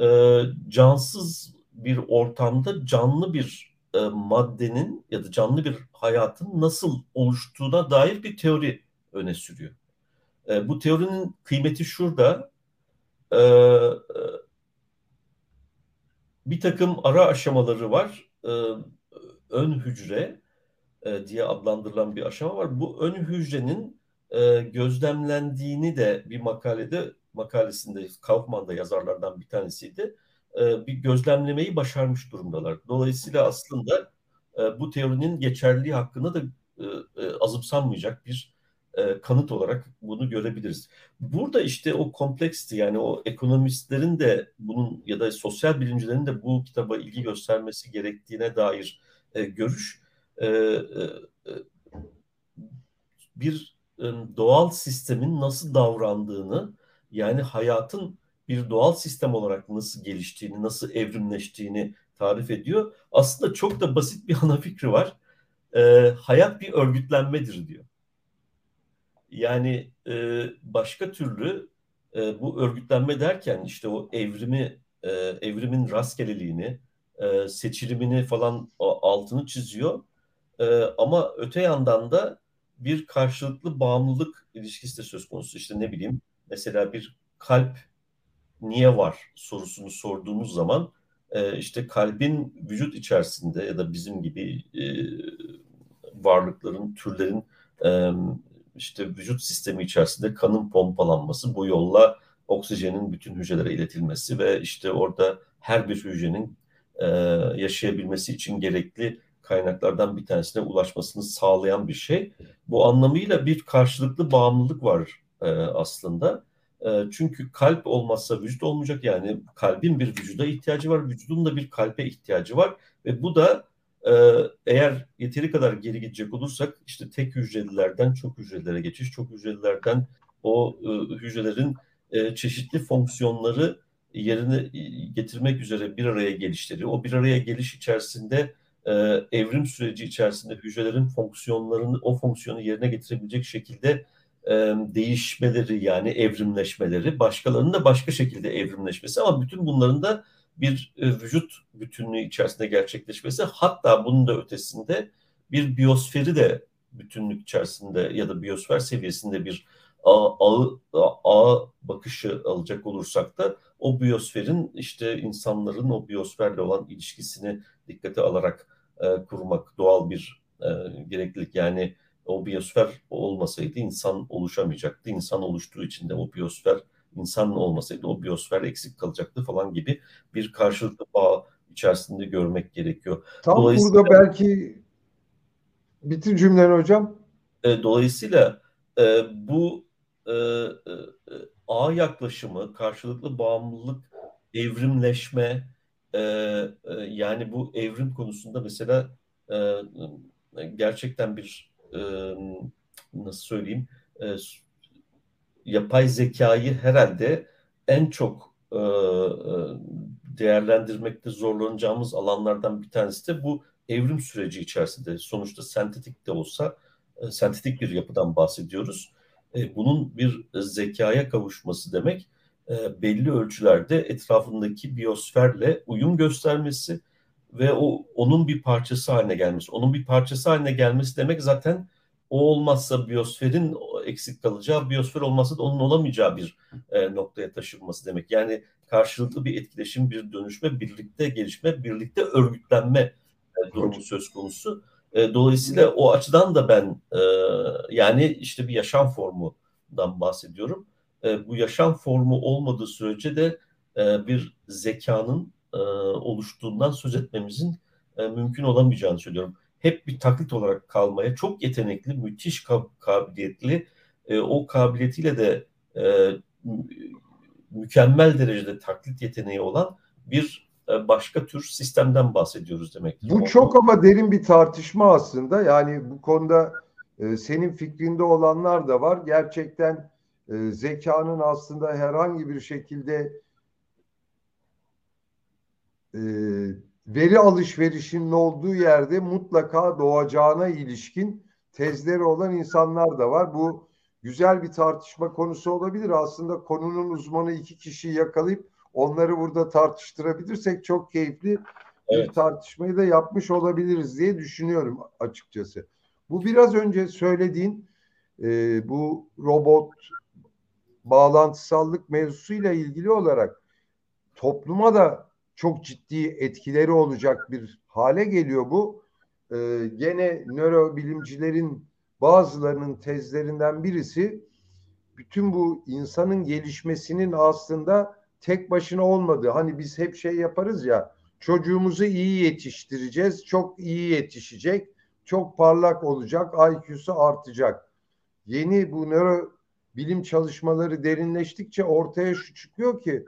Speaker 2: e, cansız bir ortamda canlı bir e, maddenin ya da canlı bir hayatın nasıl oluştuğuna dair bir teori öne sürüyor. E, bu teorinin kıymeti şurada. E, e, bir takım ara aşamaları var. E, ön hücre e, diye adlandırılan bir aşama var. Bu ön hücrenin e, gözlemlendiğini de bir makalede makalesinde Kaufman'da yazarlardan bir tanesiydi. E, bir gözlemlemeyi başarmış durumdalar. Dolayısıyla aslında e, bu teorinin geçerliliği hakkında da e, e, azımsanmayacak bir e, kanıt olarak bunu görebiliriz. Burada işte o kompleksiti yani o ekonomistlerin de bunun ya da sosyal bilimcilerin de bu kitaba ilgi göstermesi gerektiğine dair e, görüş e, e, e bir doğal sistemin nasıl davrandığını yani hayatın bir doğal sistem olarak nasıl geliştiğini, nasıl evrimleştiğini tarif ediyor. Aslında çok da basit bir ana fikri var. E, hayat bir örgütlenmedir diyor. Yani e, başka türlü e, bu örgütlenme derken işte o evrimi, e, evrimin rastgeleliğini, e, seçilimini falan altını çiziyor. E, ama öte yandan da bir karşılıklı bağımlılık ilişkisi de söz konusu. İşte ne bileyim mesela bir kalp niye var sorusunu sorduğumuz zaman e, işte kalbin vücut içerisinde ya da bizim gibi e, varlıkların, türlerin e, işte vücut sistemi içerisinde kanın pompalanması, bu yolla oksijenin bütün hücrelere iletilmesi ve işte orada her bir hücrenin e, yaşayabilmesi için gerekli kaynaklardan bir tanesine ulaşmasını sağlayan bir şey. Bu anlamıyla bir karşılıklı bağımlılık var e, aslında. E, çünkü kalp olmazsa vücut olmayacak. Yani kalbin bir vücuda ihtiyacı var, vücudun da bir kalbe ihtiyacı var. Ve bu da e, eğer yeteri kadar geri gidecek olursak işte tek hücrelilerden çok hücrelere geçiş, çok hücrelilerden o e, hücrelerin e, çeşitli fonksiyonları yerine getirmek üzere bir araya gelişleri, o bir araya geliş içerisinde e, evrim süreci içerisinde hücrelerin fonksiyonlarını o fonksiyonu yerine getirebilecek şekilde e, değişmeleri yani evrimleşmeleri, başkalarının da başka şekilde evrimleşmesi ama bütün bunların da bir vücut bütünlüğü içerisinde gerçekleşmesi hatta bunun da ötesinde bir biyosferi de bütünlük içerisinde ya da biyosfer seviyesinde bir ağ, ağ, ağ bakışı alacak olursak da o biyosferin işte insanların o biyosferle olan ilişkisini dikkate alarak e, kurmak doğal bir e, gereklilik. Yani o biyosfer olmasaydı insan oluşamayacaktı. İnsan oluştuğu için de o biyosfer insan olmasaydı o biyosfer eksik kalacaktı falan gibi bir karşılıklı bağ içerisinde görmek gerekiyor.
Speaker 1: Tam burada belki bitir cümleni hocam.
Speaker 2: E, dolayısıyla e, bu e, e, ağ yaklaşımı, karşılıklı bağımlılık, evrimleşme, e, e, yani bu evrim konusunda mesela e, gerçekten bir nasıl söyleyeyim yapay zekayı herhalde en çok değerlendirmekte zorlanacağımız alanlardan bir tanesi de bu evrim süreci içerisinde. Sonuçta sentetik de olsa sentetik bir yapıdan bahsediyoruz. Bunun bir zekaya kavuşması demek belli ölçülerde etrafındaki biyosferle uyum göstermesi ve o onun bir parçası haline gelmesi. Onun bir parçası haline gelmesi demek zaten o olmazsa biyosferin eksik kalacağı, biyosfer olmazsa da onun olamayacağı bir e, noktaya taşınması demek. Yani karşılıklı bir etkileşim, bir dönüşme, birlikte gelişme, birlikte örgütlenme e, durumu söz konusu. E, dolayısıyla o açıdan da ben e, yani işte bir yaşam formundan bahsediyorum. E, bu yaşam formu olmadığı sürece de e, bir zekanın e, oluştuğundan söz etmemizin e, mümkün olamayacağını söylüyorum. Hep bir taklit olarak kalmaya çok yetenekli, müthiş kabiliyetli, e, o kabiliyetiyle de e, mükemmel derecede taklit yeteneği olan bir e, başka tür sistemden bahsediyoruz demek.
Speaker 1: Bu çok ama derin bir tartışma aslında. Yani bu konuda e, senin fikrinde olanlar da var. Gerçekten e, zekanın aslında herhangi bir şekilde e, veri alışverişinin olduğu yerde mutlaka doğacağına ilişkin tezleri olan insanlar da var. Bu güzel bir tartışma konusu olabilir. Aslında konunun uzmanı iki kişiyi yakalayıp onları burada tartıştırabilirsek çok keyifli evet. bir tartışmayı da yapmış olabiliriz diye düşünüyorum açıkçası. Bu biraz önce söylediğin e, bu robot bağlantısallık mevzusuyla ilgili olarak topluma da çok ciddi etkileri olacak bir hale geliyor bu. Ee, gene nörobilimcilerin bazılarının tezlerinden birisi bütün bu insanın gelişmesinin aslında tek başına olmadığı. Hani biz hep şey yaparız ya çocuğumuzu iyi yetiştireceğiz, çok iyi yetişecek, çok parlak olacak, IQ'su artacak. Yeni bu nöro bilim çalışmaları derinleştikçe ortaya şu çıkıyor ki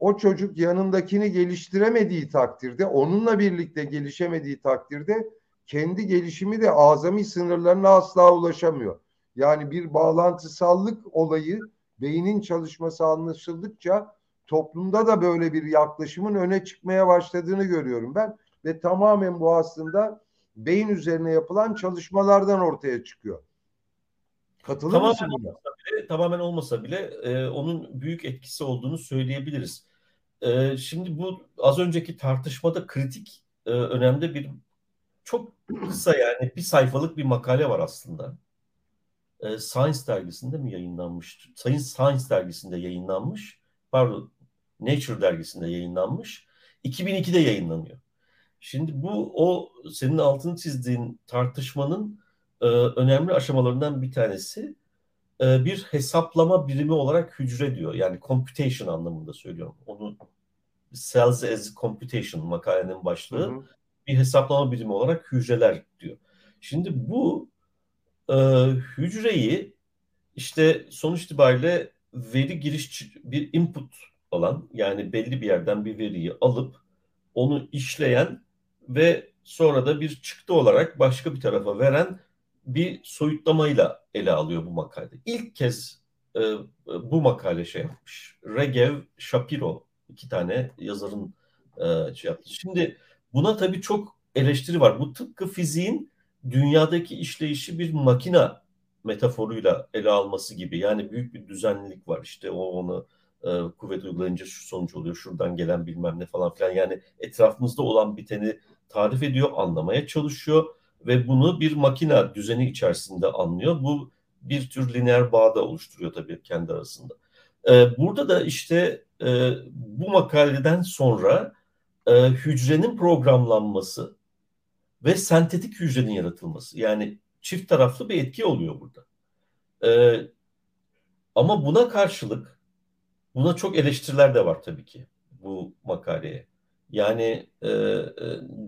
Speaker 1: o çocuk yanındakini geliştiremediği takdirde, onunla birlikte gelişemediği takdirde kendi gelişimi de azami sınırlarına asla ulaşamıyor. Yani bir bağlantısallık olayı beynin çalışması anlaşıldıkça toplumda da böyle bir yaklaşımın öne çıkmaya başladığını görüyorum ben ve tamamen bu aslında beyin üzerine yapılan çalışmalardan ortaya çıkıyor. Katılır tamamen mısın buna?
Speaker 2: Olmasa bile, tamamen olmasa bile e, onun büyük etkisi olduğunu söyleyebiliriz. E, şimdi bu az önceki tartışmada kritik e, önemli bir çok kısa yani bir sayfalık bir makale var aslında. E, Science dergisinde mi yayınlanmış? Science, Science dergisinde yayınlanmış. Pardon, Nature dergisinde yayınlanmış. 2002'de yayınlanıyor. Şimdi bu o senin altını çizdiğin tartışmanın e, önemli aşamalarından bir tanesi. E, bir hesaplama birimi olarak hücre diyor. Yani computation anlamında söylüyorum. Onu cells as computation makalenin başlığı. Hı hı. Bir hesaplama birimi olarak hücreler diyor. Şimdi bu e, hücreyi işte sonuç itibariyle veri giriş bir input olan yani belli bir yerden bir veriyi alıp onu işleyen ve sonra da bir çıktı olarak başka bir tarafa veren bir soyutlamayla ele alıyor bu makalede. İlk kez e, bu makale şey yapmış. Regev, Shapiro iki tane yazarın e, şey yaptı. Şimdi buna tabii çok eleştiri var. Bu tıpkı fiziğin dünyadaki işleyişi bir makina metaforuyla ele alması gibi. Yani büyük bir düzenlilik var. İşte o onu e, kuvvet uygulayınca şu sonuç oluyor. Şuradan gelen bilmem ne falan filan. Yani etrafımızda olan biteni tarif ediyor, anlamaya çalışıyor ve bunu bir makina düzeni içerisinde anlıyor. Bu bir tür lineer bağda oluşturuyor tabii kendi arasında. Ee, burada da işte e, bu makaleden sonra e, hücrenin programlanması ve sentetik hücrenin yaratılması. Yani çift taraflı bir etki oluyor burada. Ee, ama buna karşılık buna çok eleştiriler de var tabii ki bu makaleye. Yani e, e,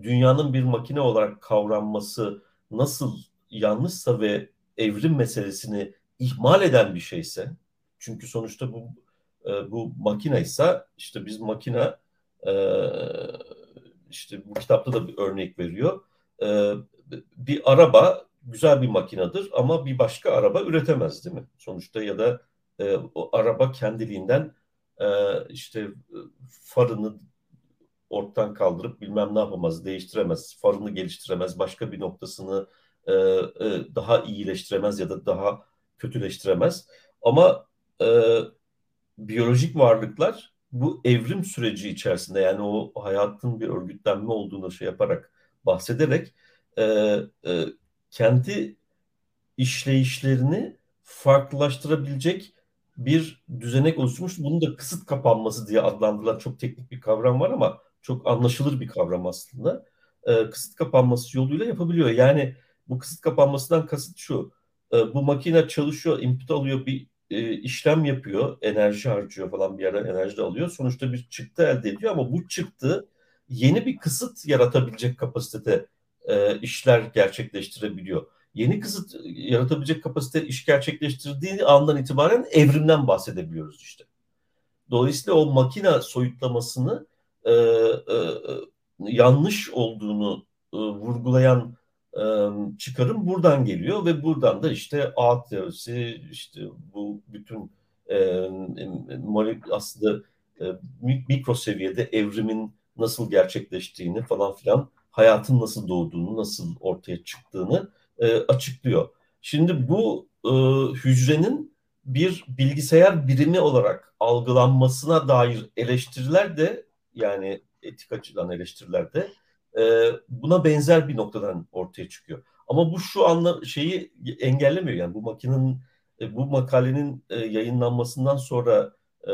Speaker 2: dünyanın bir makine olarak kavranması nasıl yanlışsa ve evrim meselesini ihmal eden bir şeyse çünkü sonuçta bu e, bu makine ise işte biz makine e, işte bu kitapta da bir örnek veriyor. E, bir araba güzel bir makinedir ama bir başka araba üretemez değil mi? Sonuçta ya da e, o araba kendiliğinden e, işte farını ortadan kaldırıp bilmem ne yapamaz, değiştiremez, farını geliştiremez, başka bir noktasını e, e, daha iyileştiremez ya da daha kötüleştiremez. Ama e, biyolojik varlıklar bu evrim süreci içerisinde yani o hayatın bir örgütlenme olduğunu şey yaparak bahsederek e, e, kendi işleyişlerini farklılaştırabilecek bir düzenek oluşturmuş. Bunun da kısıt kapanması diye adlandırılan çok teknik bir kavram var ama çok anlaşılır bir kavram aslında. E, kısıt kapanması yoluyla yapabiliyor. Yani bu kısıt kapanmasından kasıt şu. E, bu makine çalışıyor, input alıyor, bir e, işlem yapıyor, enerji harcıyor falan bir yerden enerji de alıyor. Sonuçta bir çıktı elde ediyor ama bu çıktı yeni bir kısıt yaratabilecek kapasitede e, işler gerçekleştirebiliyor. Yeni kısıt yaratabilecek kapasite iş gerçekleştirdiği andan itibaren evrimden bahsedebiliyoruz işte. Dolayısıyla o makine soyutlamasını e, e, yanlış olduğunu e, vurgulayan e, çıkarım buradan geliyor ve buradan da işte ağ teorisi, işte bu bütün e, aslında e, mikro seviyede evrimin nasıl gerçekleştiğini falan filan, hayatın nasıl doğduğunu, nasıl ortaya çıktığını e, açıklıyor. Şimdi bu e, hücrenin bir bilgisayar birimi olarak algılanmasına dair eleştiriler de yani etik açıdan eleştiriler de e, buna benzer bir noktadan ortaya çıkıyor. Ama bu şu anla şeyi engellemiyor yani bu makinenin e, bu makalenin e, yayınlanmasından sonra e,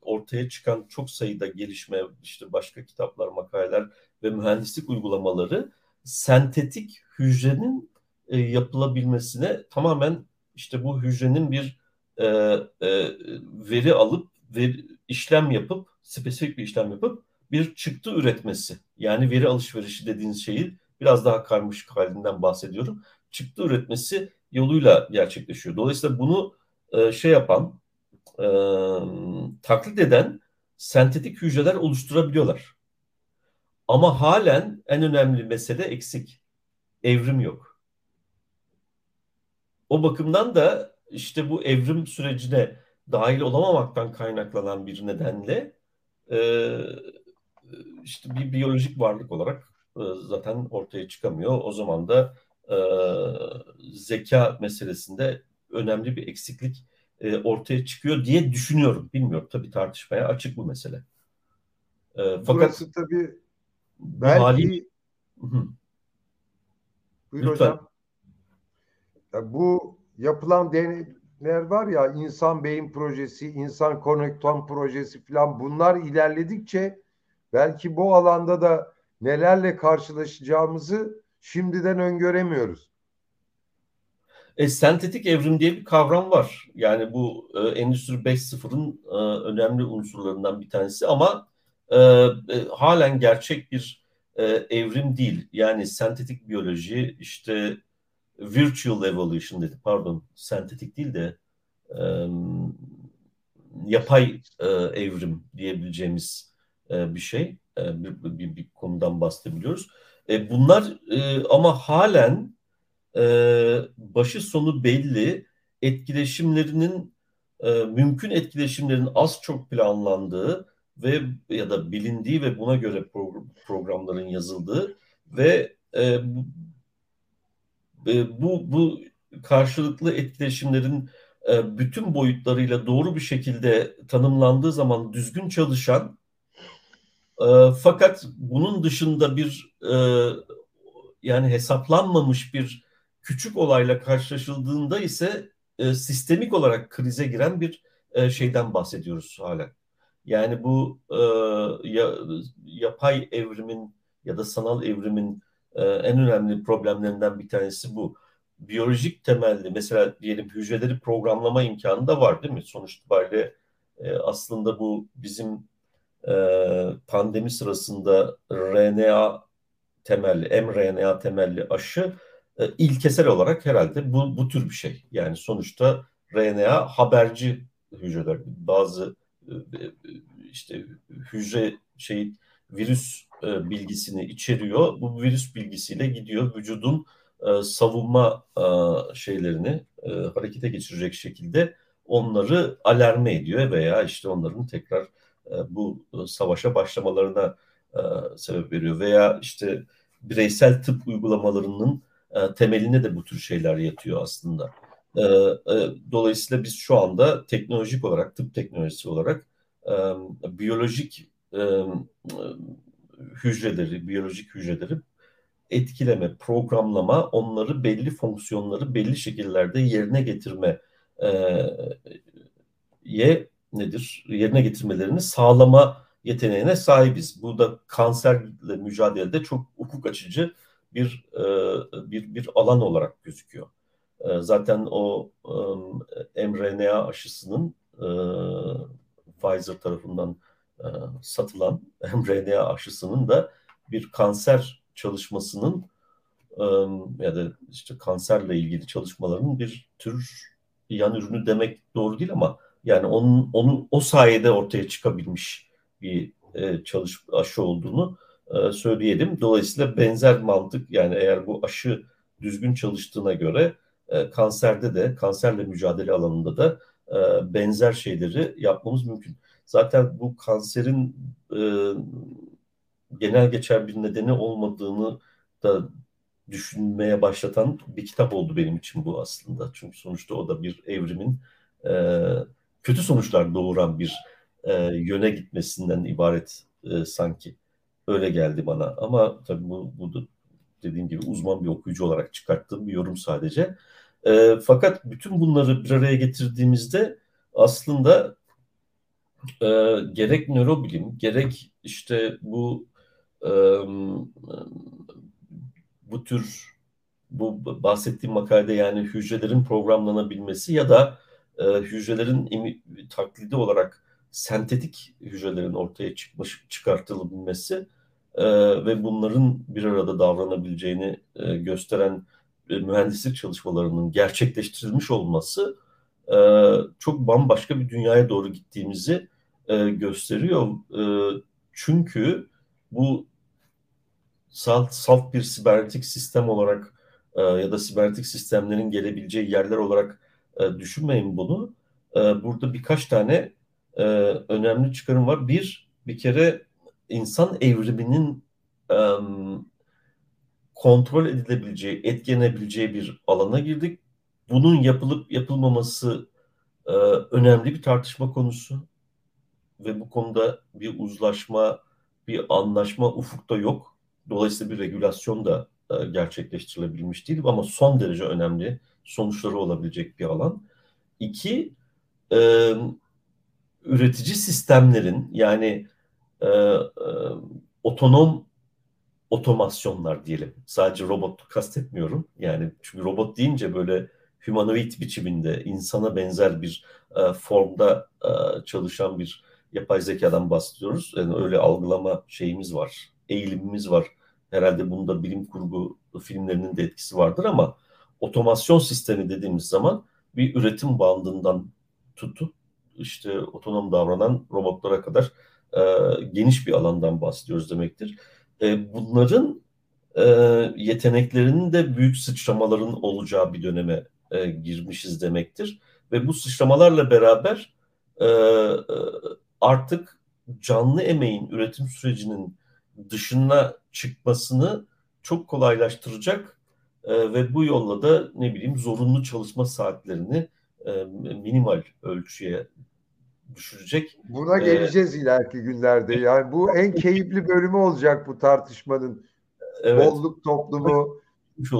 Speaker 2: ortaya çıkan çok sayıda gelişme işte başka kitaplar, makaleler ve mühendislik uygulamaları sentetik hücrenin e, yapılabilmesine tamamen işte bu hücrenin bir e, e, veri alıp veri, işlem yapıp spesifik bir işlem yapıp bir çıktı üretmesi yani veri alışverişi dediğiniz şeyi biraz daha karmaşık halinden bahsediyorum. Çıktı üretmesi yoluyla gerçekleşiyor. Dolayısıyla bunu e, şey yapan e, taklit eden sentetik hücreler oluşturabiliyorlar. Ama halen en önemli mesele eksik. Evrim yok. O bakımdan da işte bu evrim sürecine dahil olamamaktan kaynaklanan bir nedenle e, işte bir biyolojik varlık olarak e, zaten ortaya çıkamıyor. O zaman da e, zeka meselesinde önemli bir eksiklik e, ortaya çıkıyor diye düşünüyorum. Bilmiyorum tabii tartışmaya açık bu mesele.
Speaker 1: E, fakat Burası tabii belki hali... Buyur Lütfen. hocam. Ya bu yapılan deneyler var ya insan beyin projesi, insan konekton projesi falan bunlar ilerledikçe belki bu alanda da nelerle karşılaşacağımızı şimdiden öngöremiyoruz.
Speaker 2: E, sentetik evrim diye bir kavram var. Yani bu e, Endüstri 5.0'ın e, önemli unsurlarından bir tanesi ama e, e, halen gerçek bir e, evrim değil. Yani sentetik biyoloji işte virtual evolution dedi pardon sentetik değil de e, yapay e, evrim diyebileceğimiz e, bir şey. E, bir, bir, bir konudan bahsedebiliyoruz. E, bunlar e, ama halen e, başı sonu belli etkileşimlerinin e, mümkün etkileşimlerin az çok planlandığı ve ya da bilindiği ve buna göre program, programların yazıldığı ve e, bu bu karşılıklı etkileşimlerin e, bütün boyutlarıyla doğru bir şekilde tanımlandığı zaman düzgün çalışan e, fakat bunun dışında bir e, yani hesaplanmamış bir küçük olayla karşılaşıldığında ise sistemik olarak krize giren bir şeyden bahsediyoruz hala. Yani bu e, ya, yapay evrimin ya da sanal evrimin e, en önemli problemlerinden bir tanesi bu. Biyolojik temelli mesela diyelim hücreleri programlama imkanı da var değil mi? Sonuç itibariyle e, aslında bu bizim e, pandemi sırasında RNA temelli, mRNA temelli aşı e, ilkesel olarak herhalde bu, bu tür bir şey. Yani sonuçta RNA haberci hücreler. Bazı işte hücre şey virüs e, bilgisini içeriyor. Bu virüs bilgisiyle gidiyor vücudun e, savunma e, şeylerini e, harekete geçirecek şekilde onları alarme ediyor veya işte onların tekrar e, bu e, savaşa başlamalarına e, sebep veriyor veya işte bireysel tıp uygulamalarının e, temeline de bu tür şeyler yatıyor aslında. E, e, dolayısıyla biz şu anda teknolojik olarak, tıp teknolojisi olarak e, biyolojik e, hücreleri, biyolojik hücreleri etkileme, programlama, onları belli fonksiyonları belli şekillerde yerine getirme e, ye nedir? Yerine getirmelerini sağlama yeteneğine sahibiz. Bu da kanserle mücadelede çok hukuk açıcı bir e, bir bir alan olarak gözüküyor. E, zaten o e, mRNA aşısının e, Pfizer tarafından e, satılan mRNA aşısının da bir kanser çalışmasının e, ya da işte kanserle ilgili çalışmaların bir tür yan ürünü demek doğru değil ama yani onun onu o sayede ortaya çıkabilmiş bir e, çalış aşı olduğunu e, söyleyelim. Dolayısıyla benzer mantık yani eğer bu aşı düzgün çalıştığına göre kanserde de kanserle mücadele alanında da benzer şeyleri yapmamız mümkün. Zaten bu kanserin e, genel geçer bir nedeni olmadığını da düşünmeye başlatan bir kitap oldu benim için bu aslında. Çünkü sonuçta o da bir evrimin e, kötü sonuçlar doğuran bir e, yöne gitmesinden ibaret e, sanki. Öyle geldi bana. Ama tabii bu, bu da dediğim gibi uzman bir okuyucu olarak çıkarttığım bir yorum sadece. E, fakat bütün bunları bir araya getirdiğimizde aslında e, gerek nörobilim, gerek işte bu e, bu tür bu bahsettiğim makalede yani hücrelerin programlanabilmesi ya da e, hücrelerin imi, taklidi olarak sentetik hücrelerin ortaya çıkmış çıkartılabilmesi e, ve bunların bir arada davranabileceğini e, gösteren e, mühendislik çalışmalarının gerçekleştirilmiş olması e, çok bambaşka bir dünyaya doğru gittiğimizi e, gösteriyor. E, çünkü bu salt, salt bir sibernetik sistem olarak e, ya da sibernetik sistemlerin gelebileceği yerler olarak e, düşünmeyin bunu. E, burada birkaç tane e, önemli çıkarım var. Bir, bir kere insan evriminin e, kontrol edilebileceği, etkilenebileceği bir alana girdik. Bunun yapılıp yapılmaması e, önemli bir tartışma konusu ve bu konuda bir uzlaşma, bir anlaşma ufukta yok. Dolayısıyla bir regülasyon da e, gerçekleştirilebilmiş değil ama son derece önemli sonuçları olabilecek bir alan. İki, e, üretici sistemlerin yani e, e, otonom otomasyonlar diyelim. Sadece robot kastetmiyorum. Yani çünkü robot deyince böyle humanoid biçiminde insana benzer bir e, formda e, çalışan bir yapay zekadan bahsediyoruz. Yani öyle algılama şeyimiz var, eğilimimiz var. Herhalde bunda bilim kurgu filmlerinin de etkisi vardır ama otomasyon sistemi dediğimiz zaman bir üretim bandından tutup işte otonom davranan robotlara kadar e, geniş bir alandan bahsediyoruz demektir. E, bunların e, yeteneklerinin de büyük sıçramaların olacağı bir döneme e, girmişiz demektir. Ve bu sıçramalarla beraber e, e artık canlı emeğin üretim sürecinin dışına çıkmasını çok kolaylaştıracak e, ve bu yolla da ne bileyim zorunlu çalışma saatlerini e, minimal ölçüye düşürecek.
Speaker 1: Buna e, geleceğiz ee, ileriki günlerde. Yani bu en keyifli bölümü olacak bu tartışmanın. Evet. Bolluk toplumu,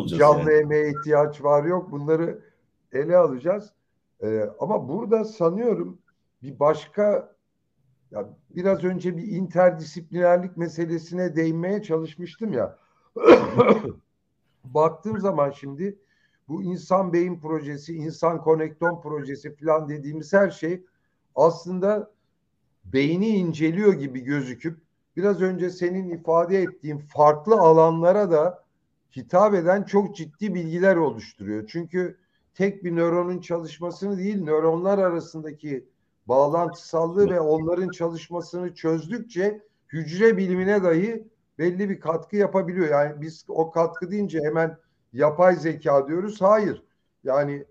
Speaker 1: canlı yani. emeğe ihtiyaç var yok bunları ele alacağız. Ee, ama burada sanıyorum bir başka ya biraz önce bir interdisiplinerlik meselesine değinmeye çalışmıştım ya. Baktığım zaman şimdi bu insan beyin projesi, insan konekton projesi falan dediğimiz her şey aslında beyni inceliyor gibi gözüküp biraz önce senin ifade ettiğin farklı alanlara da hitap eden çok ciddi bilgiler oluşturuyor. Çünkü tek bir nöronun çalışmasını değil, nöronlar arasındaki bağlantısallığı ve onların çalışmasını çözdükçe hücre bilimine dahi belli bir katkı yapabiliyor. Yani biz o katkı deyince hemen yapay zeka diyoruz. Hayır. Yani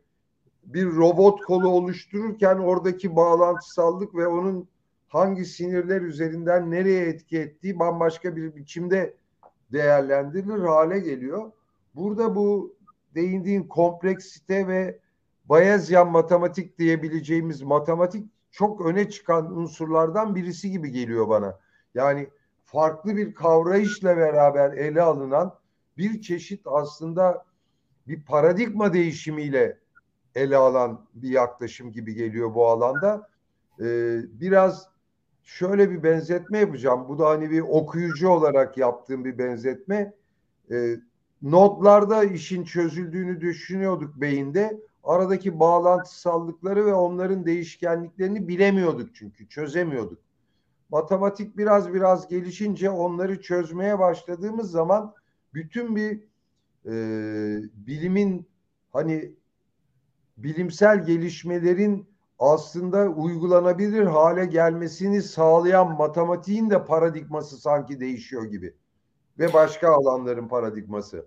Speaker 1: bir robot kolu oluştururken oradaki bağlantısallık ve onun hangi sinirler üzerinden nereye etki ettiği bambaşka bir biçimde değerlendirilir hale geliyor. Burada bu değindiğin kompleksite ve Bayezyen matematik diyebileceğimiz matematik çok öne çıkan unsurlardan birisi gibi geliyor bana. Yani farklı bir kavrayışla beraber ele alınan bir çeşit aslında bir paradigma değişimiyle ele alan bir yaklaşım gibi geliyor bu alanda. Ee, biraz şöyle bir benzetme yapacağım. Bu da hani bir okuyucu olarak yaptığım bir benzetme. Ee, notlarda işin çözüldüğünü düşünüyorduk beyinde. Aradaki bağlantısallıkları ve onların değişkenliklerini bilemiyorduk çünkü çözemiyorduk. Matematik biraz biraz gelişince onları çözmeye başladığımız zaman bütün bir e, bilimin hani bilimsel gelişmelerin aslında uygulanabilir hale gelmesini sağlayan matematiğin de paradigması sanki değişiyor gibi. Ve başka alanların paradigması.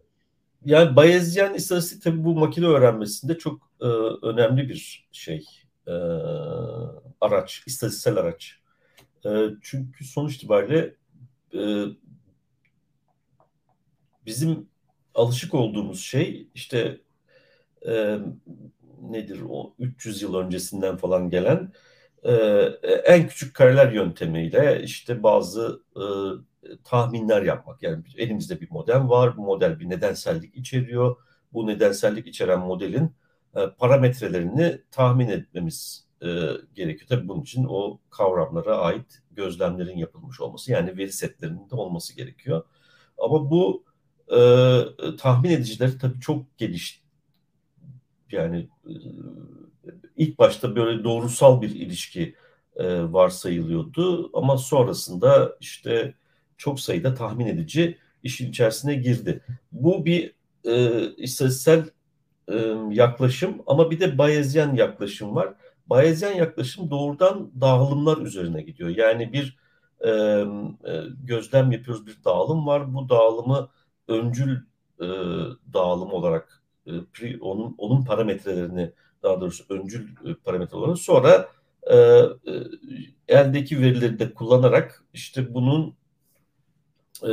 Speaker 2: Yani Bayezyen istatistik tabii bu makine öğrenmesinde çok e, önemli bir şey. E, araç, istatistiksel araç. E, çünkü sonuç itibariyle e, bizim alışık olduğumuz şey işte e, nedir o 300 yıl öncesinden falan gelen e, en küçük kareler yöntemiyle işte bazı e, tahminler yapmak. Yani elimizde bir model var. Bu model bir nedensellik içeriyor. Bu nedensellik içeren modelin e, parametrelerini tahmin etmemiz e, gerekiyor. Tabii bunun için o kavramlara ait gözlemlerin yapılmış olması yani veri setlerinin de olması gerekiyor. Ama bu e, tahmin edicileri tabii çok geliş yani e, ilk başta böyle doğrusal bir ilişki e, varsayılıyordu ama sonrasında işte çok sayıda tahmin edici işin içerisine girdi. Bu bir e, istatistiksel e, yaklaşım ama bir de Bayezyen yaklaşım var. Bayezyen yaklaşım doğrudan dağılımlar üzerine gidiyor. Yani bir e, e, gözlem yapıyoruz, bir dağılım var. Bu dağılımı öncül e, dağılım olarak e, onun onun parametrelerini daha doğrusu öncül e, parametre olarak sonra e, e, eldeki verileri de kullanarak işte bunun e,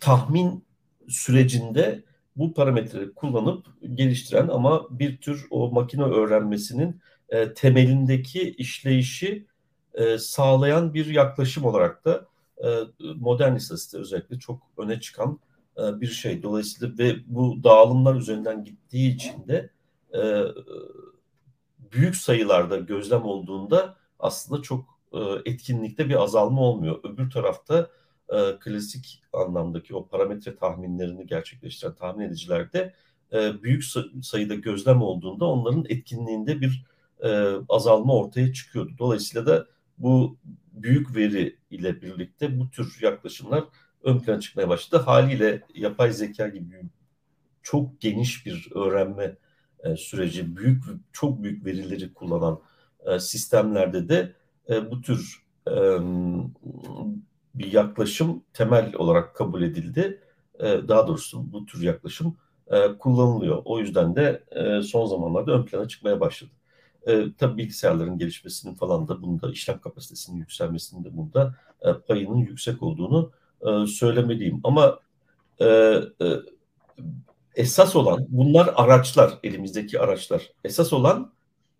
Speaker 2: tahmin sürecinde bu parametreleri kullanıp geliştiren ama bir tür o makine öğrenmesinin e, temelindeki işleyişi e, sağlayan bir yaklaşım olarak da e, modern istatistik özellikle çok öne çıkan e, bir şey. Dolayısıyla ve bu dağılımlar üzerinden gittiği için de e, büyük sayılarda gözlem olduğunda aslında çok e, etkinlikte bir azalma olmuyor. Öbür tarafta e, klasik anlamdaki o parametre tahminlerini gerçekleştiren tahmin edicilerde e, büyük sayıda gözlem olduğunda onların etkinliğinde bir e, azalma ortaya çıkıyordu. Dolayısıyla da bu büyük veri ile birlikte bu tür yaklaşımlar ön plana çıkmaya başladı. Haliyle yapay zeka gibi çok geniş bir öğrenme e, süreci, büyük çok büyük verileri kullanan e, sistemlerde de e, bu tür e, bir yaklaşım temel olarak kabul edildi. E, daha doğrusu bu tür yaklaşım e, kullanılıyor. O yüzden de e, son zamanlarda ön plana çıkmaya başladı. E, tabii bilgisayarların gelişmesinin falan da bunda, işlem kapasitesinin yükselmesinin de bunda e, payının yüksek olduğunu e, söylemeliyim. Ama e, e, esas olan, bunlar araçlar, elimizdeki araçlar. Esas olan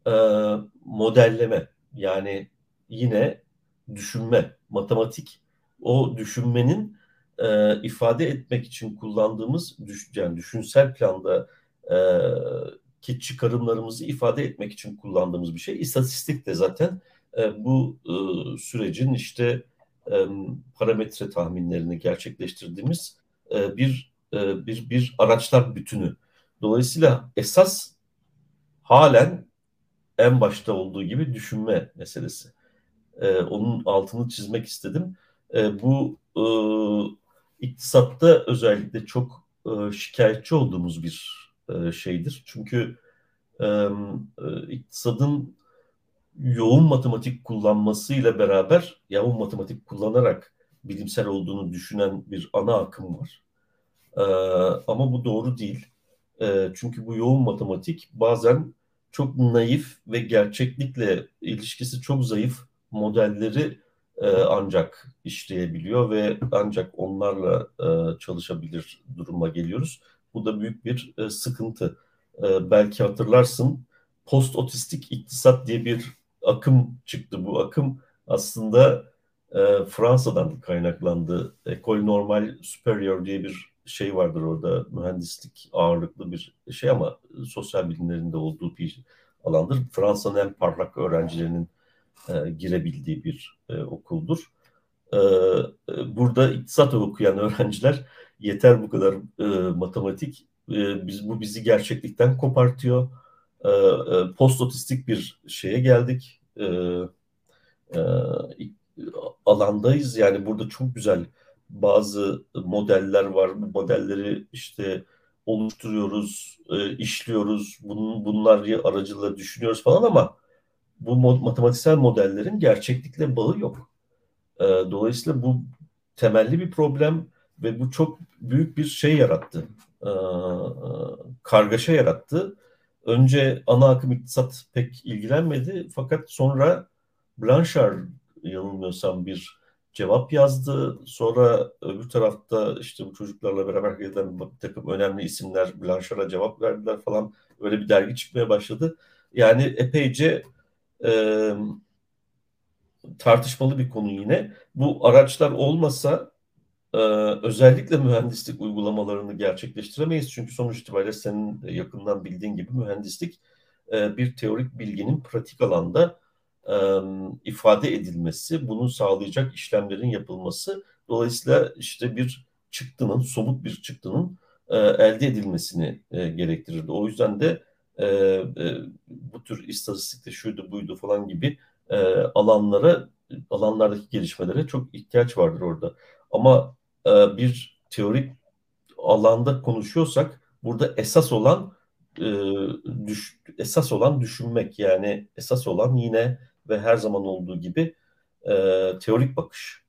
Speaker 2: e, modelleme. Yani yine düşünme, matematik. O düşünmenin e, ifade etmek için kullandığımız, düş, yani düşünsel planda e, ki çıkarımlarımızı ifade etmek için kullandığımız bir şey. İstatistik de zaten e, bu e, sürecin işte e, parametre tahminlerini gerçekleştirdiğimiz e, bir e, bir bir araçlar bütünü. Dolayısıyla esas halen en başta olduğu gibi düşünme meselesi. E, onun altını çizmek istedim. E, bu e, iktisatta özellikle çok e, şikayetçi olduğumuz bir e, şeydir. Çünkü e, iktisadın yoğun matematik kullanmasıyla beraber yoğun matematik kullanarak bilimsel olduğunu düşünen bir ana akım var. E, ama bu doğru değil. E, çünkü bu yoğun matematik bazen çok naif ve gerçeklikle ilişkisi çok zayıf modelleri e, ancak işleyebiliyor ve ancak onlarla e, çalışabilir duruma geliyoruz. Bu da büyük bir e, sıkıntı. E, belki hatırlarsın post otistik iktisat diye bir akım çıktı. Bu akım aslında e, Fransa'dan kaynaklandı. Ecole Normal Superior diye bir şey vardır orada mühendislik ağırlıklı bir şey ama sosyal bilimlerinde olduğu bir alandır. Fransa'nın en parlak öğrencilerinin e, girebildiği bir e, okuldur. E, e, burada iktisat okuyan öğrenciler yeter bu kadar e, matematik e, biz bu bizi gerçeklikten kopartıyor. E, e, post otistik bir şeye geldik. E, e, alandayız yani burada çok güzel bazı modeller var. Bu modelleri işte oluşturuyoruz, e, işliyoruz, bunun, bunlar aracılığıyla düşünüyoruz falan ama bu matematiksel modellerin gerçeklikle bağı yok. E, dolayısıyla bu temelli bir problem ve bu çok büyük bir şey yarattı. E, kargaşa yarattı. Önce ana akım iktisat pek ilgilenmedi fakat sonra Blanchard yanılmıyorsam bir cevap yazdı. Sonra öbür tarafta işte bu çocuklarla beraber gelen bir takım önemli isimler Blanchard'a cevap verdiler falan. Öyle bir dergi çıkmaya başladı. Yani epeyce e, tartışmalı bir konu yine. Bu araçlar olmasa e, özellikle mühendislik uygulamalarını gerçekleştiremeyiz. Çünkü sonuç itibariyle senin yakından bildiğin gibi mühendislik e, bir teorik bilginin pratik alanda ifade edilmesi, bunu sağlayacak işlemlerin yapılması. Dolayısıyla işte bir çıktının, somut bir çıktının e, elde edilmesini e, gerektirirdi. O yüzden de e, bu tür istatistikte şuydu buydu falan gibi alanlara, alanlardaki gelişmelere çok ihtiyaç vardır orada. Ama e, bir teorik alanda konuşuyorsak burada esas olan e, düş, esas olan düşünmek yani esas olan yine ve her zaman olduğu gibi e, teorik bakış.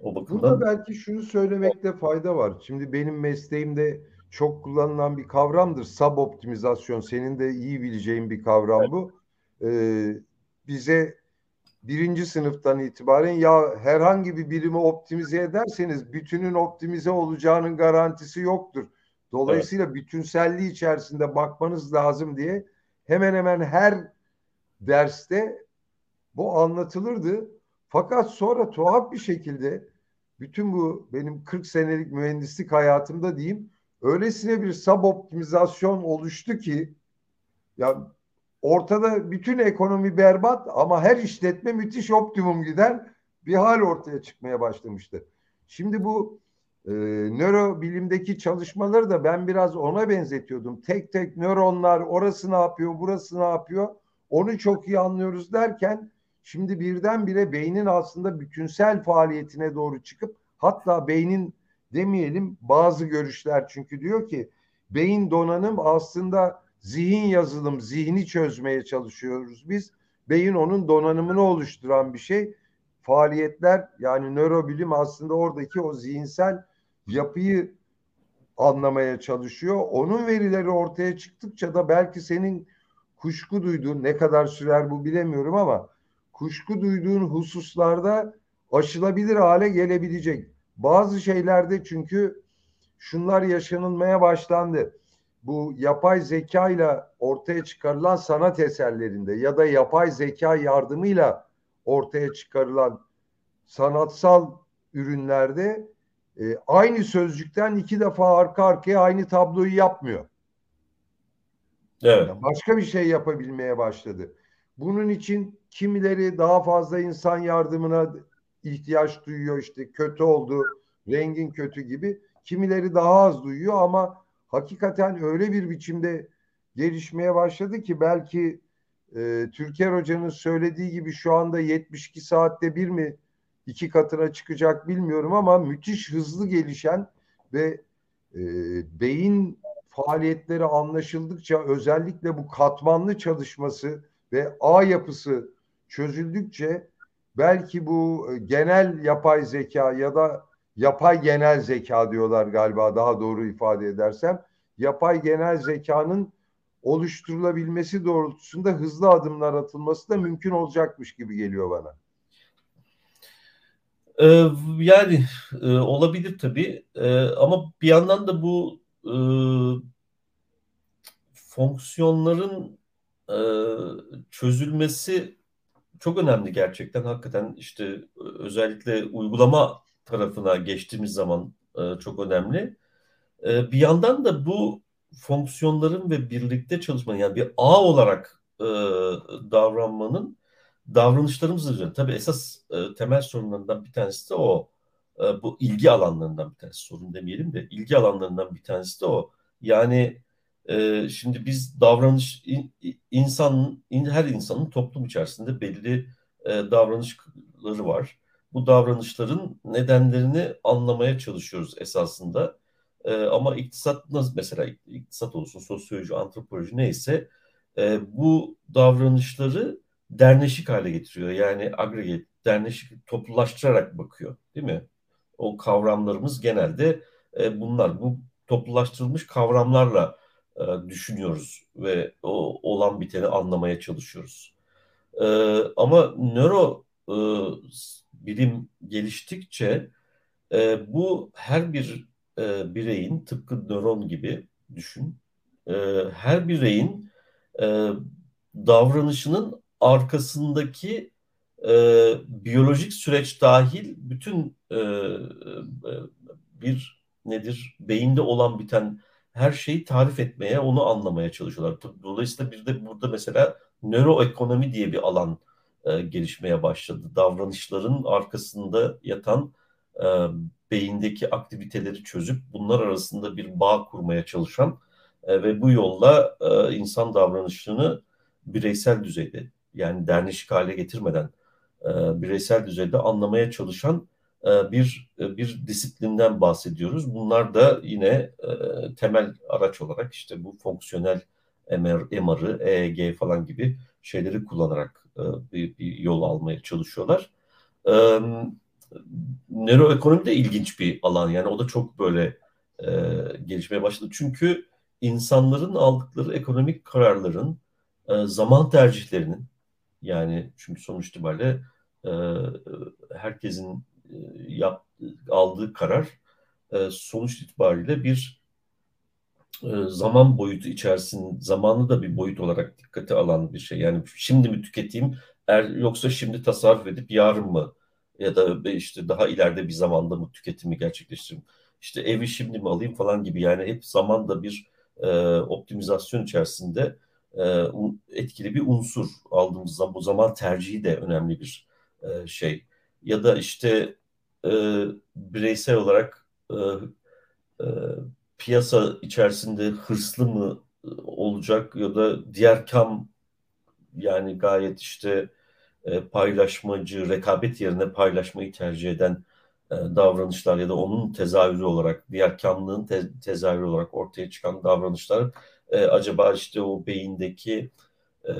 Speaker 1: O bakımdan... Burada belki şunu söylemekte fayda var. Şimdi benim mesleğimde çok kullanılan bir kavramdır. Sub optimizasyon. Senin de iyi bileceğin bir kavram bu. Ee, bize birinci sınıftan itibaren ya herhangi bir birimi optimize ederseniz bütünün optimize olacağının garantisi yoktur. Dolayısıyla evet. bütünselliği içerisinde bakmanız lazım diye hemen hemen her derste bu anlatılırdı. Fakat sonra tuhaf bir şekilde bütün bu benim 40 senelik mühendislik hayatımda diyeyim öylesine bir sub optimizasyon oluştu ki ya ortada bütün ekonomi berbat ama her işletme müthiş optimum giden bir hal ortaya çıkmaya başlamıştı. Şimdi bu e, nörobilimdeki çalışmaları da ben biraz ona benzetiyordum. Tek tek nöronlar orası ne yapıyor, burası ne yapıyor onu çok iyi anlıyoruz derken şimdi birdenbire beynin aslında bütünsel faaliyetine doğru çıkıp hatta beynin demeyelim bazı görüşler çünkü diyor ki beyin donanım aslında zihin yazılım, zihni çözmeye çalışıyoruz biz. Beyin onun donanımını oluşturan bir şey. Faaliyetler yani nörobilim aslında oradaki o zihinsel yapıyı anlamaya çalışıyor. Onun verileri ortaya çıktıkça da belki senin kuşku duyduğun ne kadar sürer bu bilemiyorum ama kuşku duyduğun hususlarda aşılabilir hale gelebilecek. Bazı şeylerde çünkü şunlar yaşanılmaya başlandı. Bu yapay zeka ile ortaya çıkarılan sanat eserlerinde ya da yapay zeka yardımıyla ortaya çıkarılan sanatsal ürünlerde e, aynı sözcükten iki defa arka arkaya aynı tabloyu yapmıyor. Evet. başka bir şey yapabilmeye başladı. Bunun için kimileri daha fazla insan yardımına ihtiyaç duyuyor işte kötü oldu, rengin kötü gibi. Kimileri daha az duyuyor ama hakikaten öyle bir biçimde gelişmeye başladı ki belki e, Türker Hoca'nın söylediği gibi şu anda 72 saatte bir mi iki katına çıkacak bilmiyorum ama müthiş hızlı gelişen ve e, beyin faaliyetleri anlaşıldıkça özellikle bu katmanlı çalışması ve ağ yapısı çözüldükçe belki bu e, genel yapay zeka ya da yapay genel zeka diyorlar galiba daha doğru ifade edersem yapay genel zekanın oluşturulabilmesi doğrultusunda hızlı adımlar atılması da mümkün olacakmış gibi geliyor bana.
Speaker 2: Ee, yani e, olabilir tabii ee, ama bir yandan da bu e, fonksiyonların e, çözülmesi çok önemli gerçekten. Hakikaten işte özellikle uygulama tarafına geçtiğimiz zaman e, çok önemli. E, bir yandan da bu fonksiyonların ve birlikte çalışmanın yani bir ağ olarak e, davranmanın davranışlarımız üzerine tabii esas e, temel sorunlarından bir tanesi de o. E, bu ilgi alanlarından bir tanesi sorun demeyelim de ilgi alanlarından bir tanesi de o. Yani e, şimdi biz davranış in, insan in, her insanın toplum içerisinde belli e, davranışları var. Bu davranışların nedenlerini anlamaya çalışıyoruz esasında. E, ama iktisat nasıl mesela iktisat olsun, sosyoloji, antropoloji neyse e, bu davranışları derneşik hale getiriyor. Yani agregat, derneşik, toplulaştırarak bakıyor değil mi? O kavramlarımız genelde e, bunlar. Bu toplulaştırılmış kavramlarla e, düşünüyoruz ve o olan biteni anlamaya çalışıyoruz. E, ama nöro e, bilim geliştikçe e, bu her bir e, bireyin tıpkı nöron gibi düşün. E, her bireyin e, davranışının arkasındaki e, biyolojik süreç dahil bütün e, e, bir nedir beyinde olan biten her şeyi tarif etmeye, onu anlamaya çalışıyorlar. Dolayısıyla bir de burada mesela nöroekonomi diye bir alan e, gelişmeye başladı. Davranışların arkasında yatan e, beyindeki aktiviteleri çözüp bunlar arasında bir bağ kurmaya çalışan e, ve bu yolla e, insan davranışını bireysel düzeyde yani derneşik hale getirmeden e, bireysel düzeyde anlamaya çalışan e, bir e, bir disiplinden bahsediyoruz. Bunlar da yine e, temel araç olarak işte bu fonksiyonel MR, MR'ı, EEG falan gibi şeyleri kullanarak bir, bir yol almaya çalışıyorlar. E, nöroekonomi de ilginç bir alan yani o da çok böyle e, gelişmeye başladı. Çünkü insanların aldıkları ekonomik kararların e, zaman tercihlerinin yani çünkü sonuç itibariyle e, herkesin e, yap, aldığı karar e, sonuç itibariyle bir e, zaman boyutu içerisinde zamanı da bir boyut olarak dikkate alan bir şey. Yani şimdi mi tüketeyim er, yoksa şimdi tasarruf edip yarın mı ya da işte daha ileride bir zamanda mı tüketimi gerçekleştireyim. İşte evi şimdi mi alayım falan gibi yani hep zaman da bir e, optimizasyon içerisinde e, etkili bir unsur aldığımız zaman bu zaman tercihi de önemli bir e, şey. Ya da işte e, bireysel olarak e, e, piyasa içerisinde hırslı mı olacak ya da diğer kam yani gayet işte e, paylaşmacı, rekabet yerine paylaşmayı tercih eden e, davranışlar ya da onun tezahürü olarak, diğer kamlığın te tezahürü olarak ortaya çıkan davranışlar e, acaba işte o beyindeki e,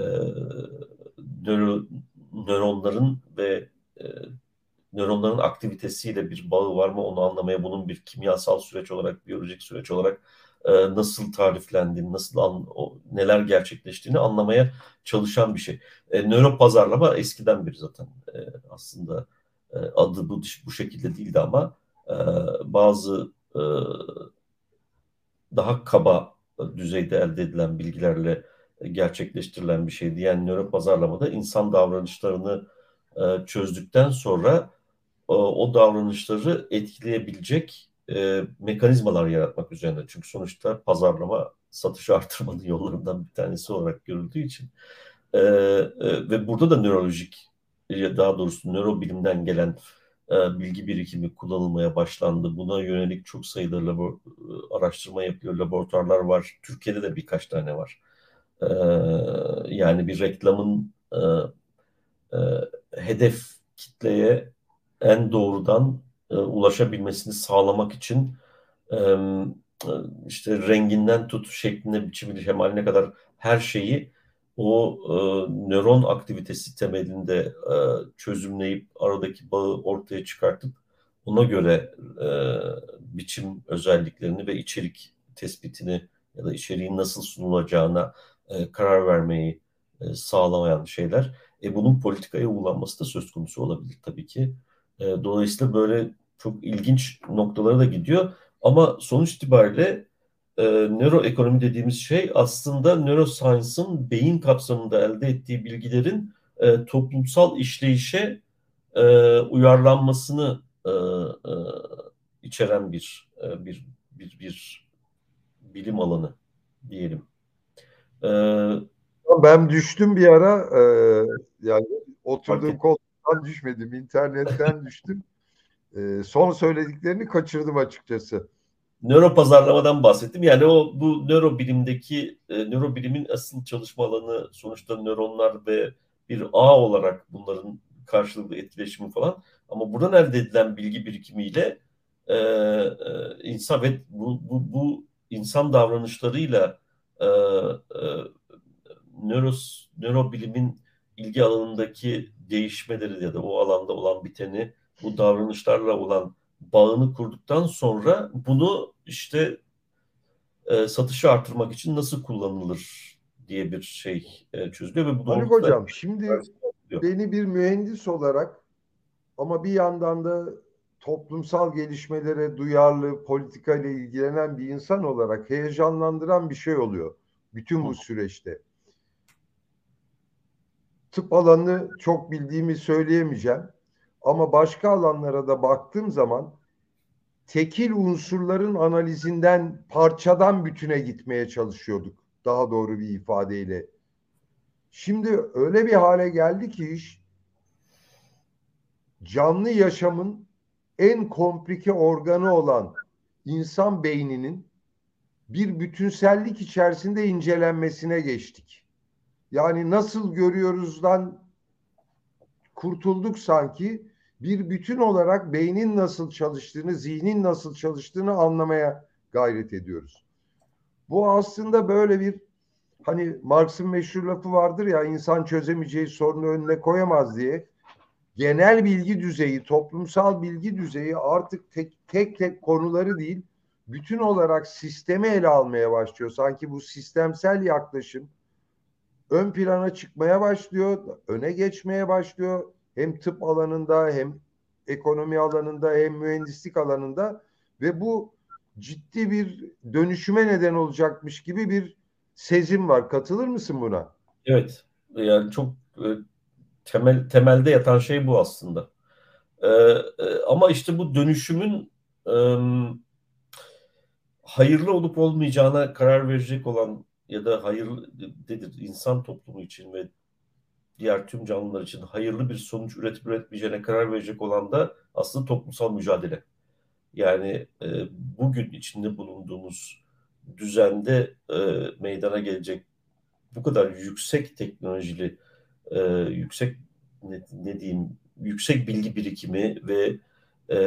Speaker 2: nöro, nöronların ve e, nöronların aktivitesiyle bir bağı var mı onu anlamaya bunun bir kimyasal süreç olarak, biyolojik süreç olarak e, nasıl tariflendiğini, nasıl an, o, neler gerçekleştiğini anlamaya çalışan bir şey. E, nöro pazarlama eskiden bir zaten e, aslında e, adı bu, bu şekilde değildi ama e, bazı e, daha kaba düzeyde elde edilen bilgilerle gerçekleştirilen bir şeydi. Yani nöro pazarlamada insan davranışlarını e, çözdükten sonra e, o davranışları etkileyebilecek e, mekanizmalar yaratmak üzerine. Çünkü sonuçta pazarlama satış artırmanın yollarından bir tanesi olarak görüldüğü için. E, e, ve burada da nörolojik, daha doğrusu nörobilimden gelen e, bilgi birikimi kullanılmaya başlandı. Buna yönelik çok sayıda labor, araştırma yapıyor, laboratuvarlar var. Türkiye'de de birkaç tane var. E, yani bir reklamın e, e, hedef kitleye en doğrudan e, ulaşabilmesini sağlamak için e, işte renginden tut şekline, biçimine, şemaline kadar her şeyi o e, nöron aktivitesi temelinde e, çözümleyip aradaki bağı ortaya çıkartıp ona göre e, biçim özelliklerini ve içerik tespitini ya da içeriğin nasıl sunulacağına e, karar vermeyi e, sağlamayan şeyler. E, bunun politikaya uygulanması da söz konusu olabilir tabii ki. E, dolayısıyla böyle çok ilginç noktalara da gidiyor. Ama sonuç itibariyle e, nöroekonomi dediğimiz şey aslında neuroscience'ın beyin kapsamında elde ettiği bilgilerin e, toplumsal işleyişe e, uyarlanmasını e, e, içeren bir e, bir bir bir bilim alanı diyelim.
Speaker 1: E, ben düştüm bir ara e, yani oturduğum koltuktan düşmedim internetten düştüm. E, son söylediklerini kaçırdım açıkçası
Speaker 2: nöro pazarlamadan bahsettim. Yani o bu nöro bilimdeki e, nöro bilimin asıl çalışma alanı sonuçta nöronlar ve bir ağ olarak bunların karşılıklı etkileşimi falan. Ama buradan elde edilen bilgi birikimiyle e, e, insan ve bu, bu, bu insan davranışlarıyla e, e, nöros, nörobilimin ilgi alanındaki değişmeleri ya da o alanda olan biteni bu davranışlarla olan bağını kurduktan sonra bunu işte e, satışı artırmak için nasıl kullanılır diye bir şey e, çözülüyor ve
Speaker 1: bu Haluk Hocam şimdi beni bir mühendis olarak ama bir yandan da toplumsal gelişmelere duyarlı, politika ile ilgilenen bir insan olarak heyecanlandıran bir şey oluyor bütün bu süreçte. Tıp alanını çok bildiğimi söyleyemeyeceğim. Ama başka alanlara da baktığım zaman tekil unsurların analizinden parçadan bütüne gitmeye çalışıyorduk. Daha doğru bir ifadeyle. Şimdi öyle bir hale geldi ki iş canlı yaşamın en komplike organı olan insan beyninin bir bütünsellik içerisinde incelenmesine geçtik. Yani nasıl görüyoruzdan kurtulduk sanki bir bütün olarak beynin nasıl çalıştığını, zihnin nasıl çalıştığını anlamaya gayret ediyoruz. Bu aslında böyle bir hani Marx'ın meşhur lafı vardır ya insan çözemeyeceği sorunu önüne koyamaz diye. Genel bilgi düzeyi, toplumsal bilgi düzeyi artık tek tek, tek konuları değil, bütün olarak sistemi ele almaya başlıyor. Sanki bu sistemsel yaklaşım ön plana çıkmaya başlıyor, öne geçmeye başlıyor hem tıp alanında hem ekonomi alanında hem mühendislik alanında ve bu ciddi bir dönüşüme neden olacakmış gibi bir sezim var. Katılır mısın buna?
Speaker 2: Evet. Yani çok e, temel temelde yatan şey bu aslında. Ee, e, ama işte bu dönüşümün e, hayırlı olup olmayacağına karar verecek olan ya da hayırlı dedir insan toplumu için ve diğer tüm canlılar için hayırlı bir sonuç üretip üretmeyeceğine karar verecek olan da aslında toplumsal mücadele. Yani e, bugün içinde bulunduğumuz düzende e, meydana gelecek bu kadar yüksek teknolojili, e, yüksek ne, ne diyeyim, yüksek bilgi birikimi ve e,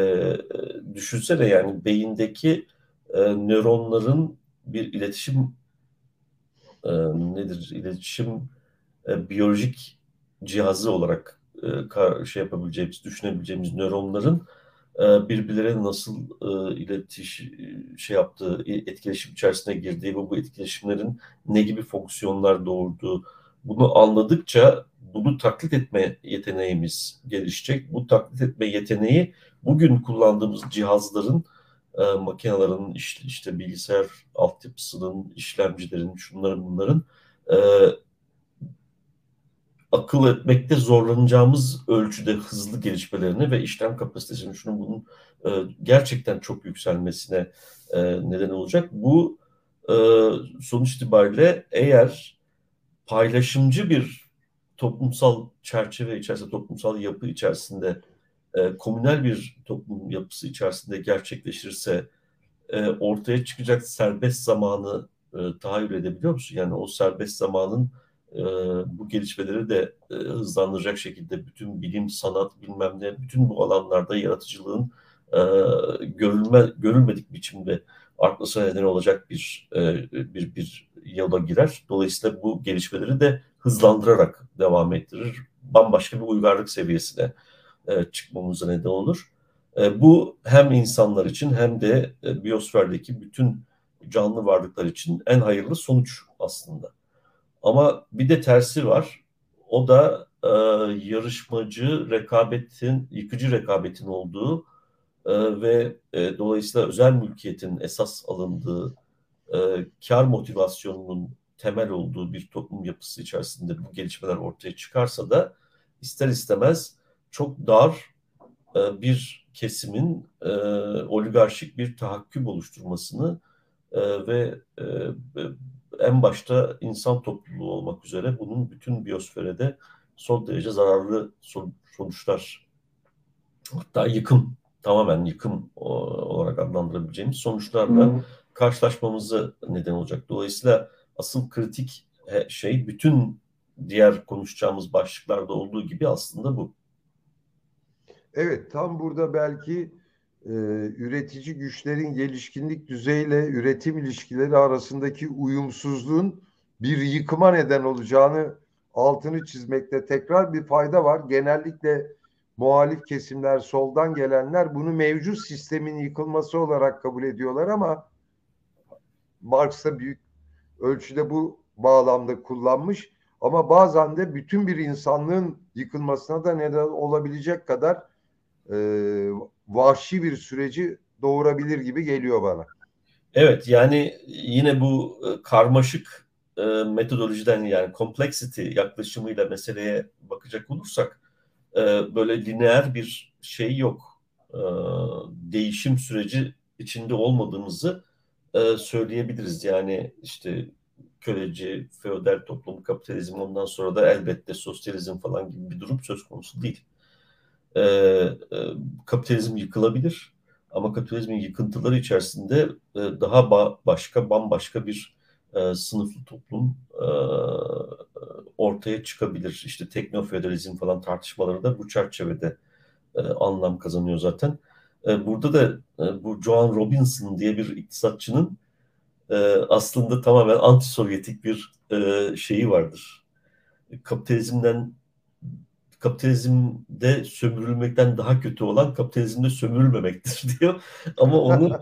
Speaker 2: düşünsene yani beyindeki e, nöronların bir iletişim e, nedir? İletişim e, biyolojik cihazı olarak e, şey yapabileceğimiz, düşünebileceğimiz nöronların e, birbirlerine nasıl e, iletiş şey yaptığı, etkileşim içerisine girdiği ve bu etkileşimlerin ne gibi fonksiyonlar doğurduğu bunu anladıkça bunu taklit etme yeteneğimiz gelişecek. Bu taklit etme yeteneği bugün kullandığımız cihazların, e, makinelerin, işte, işte bilgisayar altyapısının, işlemcilerin, şunların bunların e, akıl etmekte zorlanacağımız ölçüde hızlı gelişmelerini ve işlem kapasitesinin şunun bunun e, gerçekten çok yükselmesine e, neden olacak. Bu e, sonuç itibariyle eğer paylaşımcı bir toplumsal çerçeve içerisinde, toplumsal yapı içerisinde, e, komünel bir toplum yapısı içerisinde gerçekleşirse e, ortaya çıkacak serbest zamanı e, tahayyül edebiliyor musun? Yani o serbest zamanın e, bu gelişmeleri de e, hızlandıracak şekilde bütün bilim, sanat bilmem ne, bütün bu alanlarda yaratıcılığın e, görülme, görülmedik biçimde artmasına neden olacak bir e, bir bir yola girer. Dolayısıyla bu gelişmeleri de hızlandırarak devam ettirir. Bambaşka bir uygarlık seviyesine e, çıkmamıza neden olur. E, bu hem insanlar için hem de e, biyosferdeki bütün canlı varlıklar için en hayırlı sonuç aslında. Ama bir de tersi var. O da e, yarışmacı rekabetin, yıkıcı rekabetin olduğu e, ve e, dolayısıyla özel mülkiyetin esas alındığı, e, kar motivasyonunun temel olduğu bir toplum yapısı içerisinde bu gelişmeler ortaya çıkarsa da ister istemez çok dar e, bir kesimin e, oligarşik bir tahakküm oluşturmasını e, ve e, en başta insan topluluğu olmak üzere bunun bütün biyosfere de son derece zararlı sonuçlar hatta yıkım tamamen yıkım olarak adlandırabileceğimiz sonuçlarla hmm. karşılaşmamızı neden olacak. Dolayısıyla asıl kritik şey bütün diğer konuşacağımız başlıklarda olduğu gibi aslında bu.
Speaker 1: Evet tam burada belki e, üretici güçlerin gelişkinlik düzeyiyle üretim ilişkileri arasındaki uyumsuzluğun bir yıkıma neden olacağını altını çizmekte tekrar bir fayda var. Genellikle muhalif kesimler, soldan gelenler bunu mevcut sistemin yıkılması olarak kabul ediyorlar ama Marx da büyük ölçüde bu bağlamda kullanmış. Ama bazen de bütün bir insanlığın yıkılmasına da neden olabilecek kadar e, vahşi bir süreci doğurabilir gibi geliyor bana.
Speaker 2: Evet yani yine bu e, karmaşık e, metodolojiden yani complexity yaklaşımıyla meseleye bakacak olursak e, böyle lineer bir şey yok. E, değişim süreci içinde olmadığımızı e, söyleyebiliriz. Yani işte köleci, feodal toplum, kapitalizm ondan sonra da elbette sosyalizm falan gibi bir durum söz konusu değil. E, e, kapitalizm yıkılabilir ama kapitalizmin yıkıntıları içerisinde e, daha ba- başka, bambaşka bir e, sınıflı toplum e, ortaya çıkabilir. İşte teknofeodalizm falan tartışmaları da bu çerçevede e, anlam kazanıyor zaten. E, burada da e, bu Joan Robinson diye bir iktisatçının e, aslında tamamen anti-Sovyetik bir e, şeyi vardır. Kapitalizmden kapitalizmde sömürülmekten daha kötü olan kapitalizmde sömürülmemektir diyor. Ama onu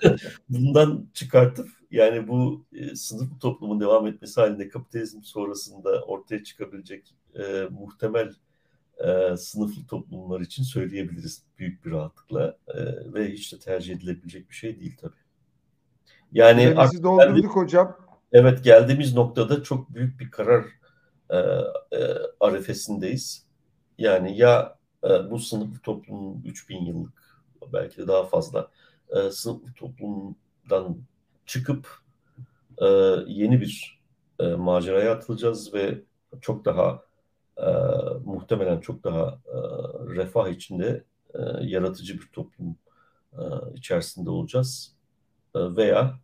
Speaker 2: bundan çıkartıp yani bu e, sınıf toplumun devam etmesi halinde kapitalizm sonrasında ortaya çıkabilecek e, muhtemel e, sınıflı toplumlar için söyleyebiliriz büyük bir rahatlıkla e, ve hiç de tercih edilebilecek bir şey değil tabii.
Speaker 1: Yani Süremizi doldurduk geldi, hocam.
Speaker 2: Evet geldiğimiz noktada çok büyük bir karar e, e, arefesindeyiz. Yani ya e, bu sınıf toplumun 3000 yıllık belki de daha fazla e, sınıf toplumdan çıkıp e, yeni bir e, maceraya atılacağız ve çok daha e, muhtemelen çok daha e, refah içinde e, yaratıcı bir toplum e, içerisinde olacağız. E, veya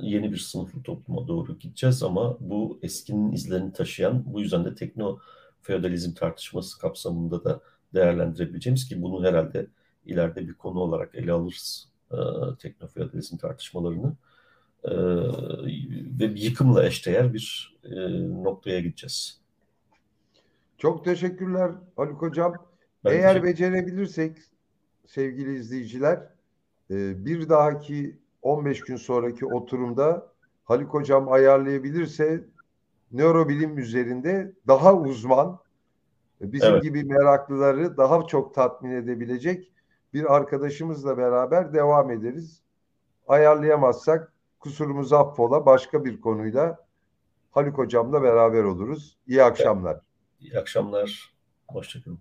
Speaker 2: yeni bir sınıflı topluma doğru gideceğiz ama bu eskinin izlerini taşıyan bu yüzden de tekno feodalizm tartışması kapsamında da değerlendirebileceğimiz ki bunu herhalde ileride bir konu olarak ele alırız e, teknofeodalizm tartışmalarını e, ve yıkımla eşdeğer bir e, noktaya gideceğiz.
Speaker 1: Çok teşekkürler Haluk Hocam. Ben Eğer teşekkür... becerebilirsek sevgili izleyiciler e, bir dahaki 15 gün sonraki oturumda Haluk Hocam ayarlayabilirse nörobilim üzerinde daha uzman, e, bizim evet. gibi meraklıları daha çok tatmin edebilecek bir arkadaşımızla beraber devam ederiz. Ayarlayamazsak kusurumuz affola başka bir konuyla Haluk Hocam'la beraber oluruz. İyi akşamlar.
Speaker 2: İyi akşamlar. Hoşçakalın.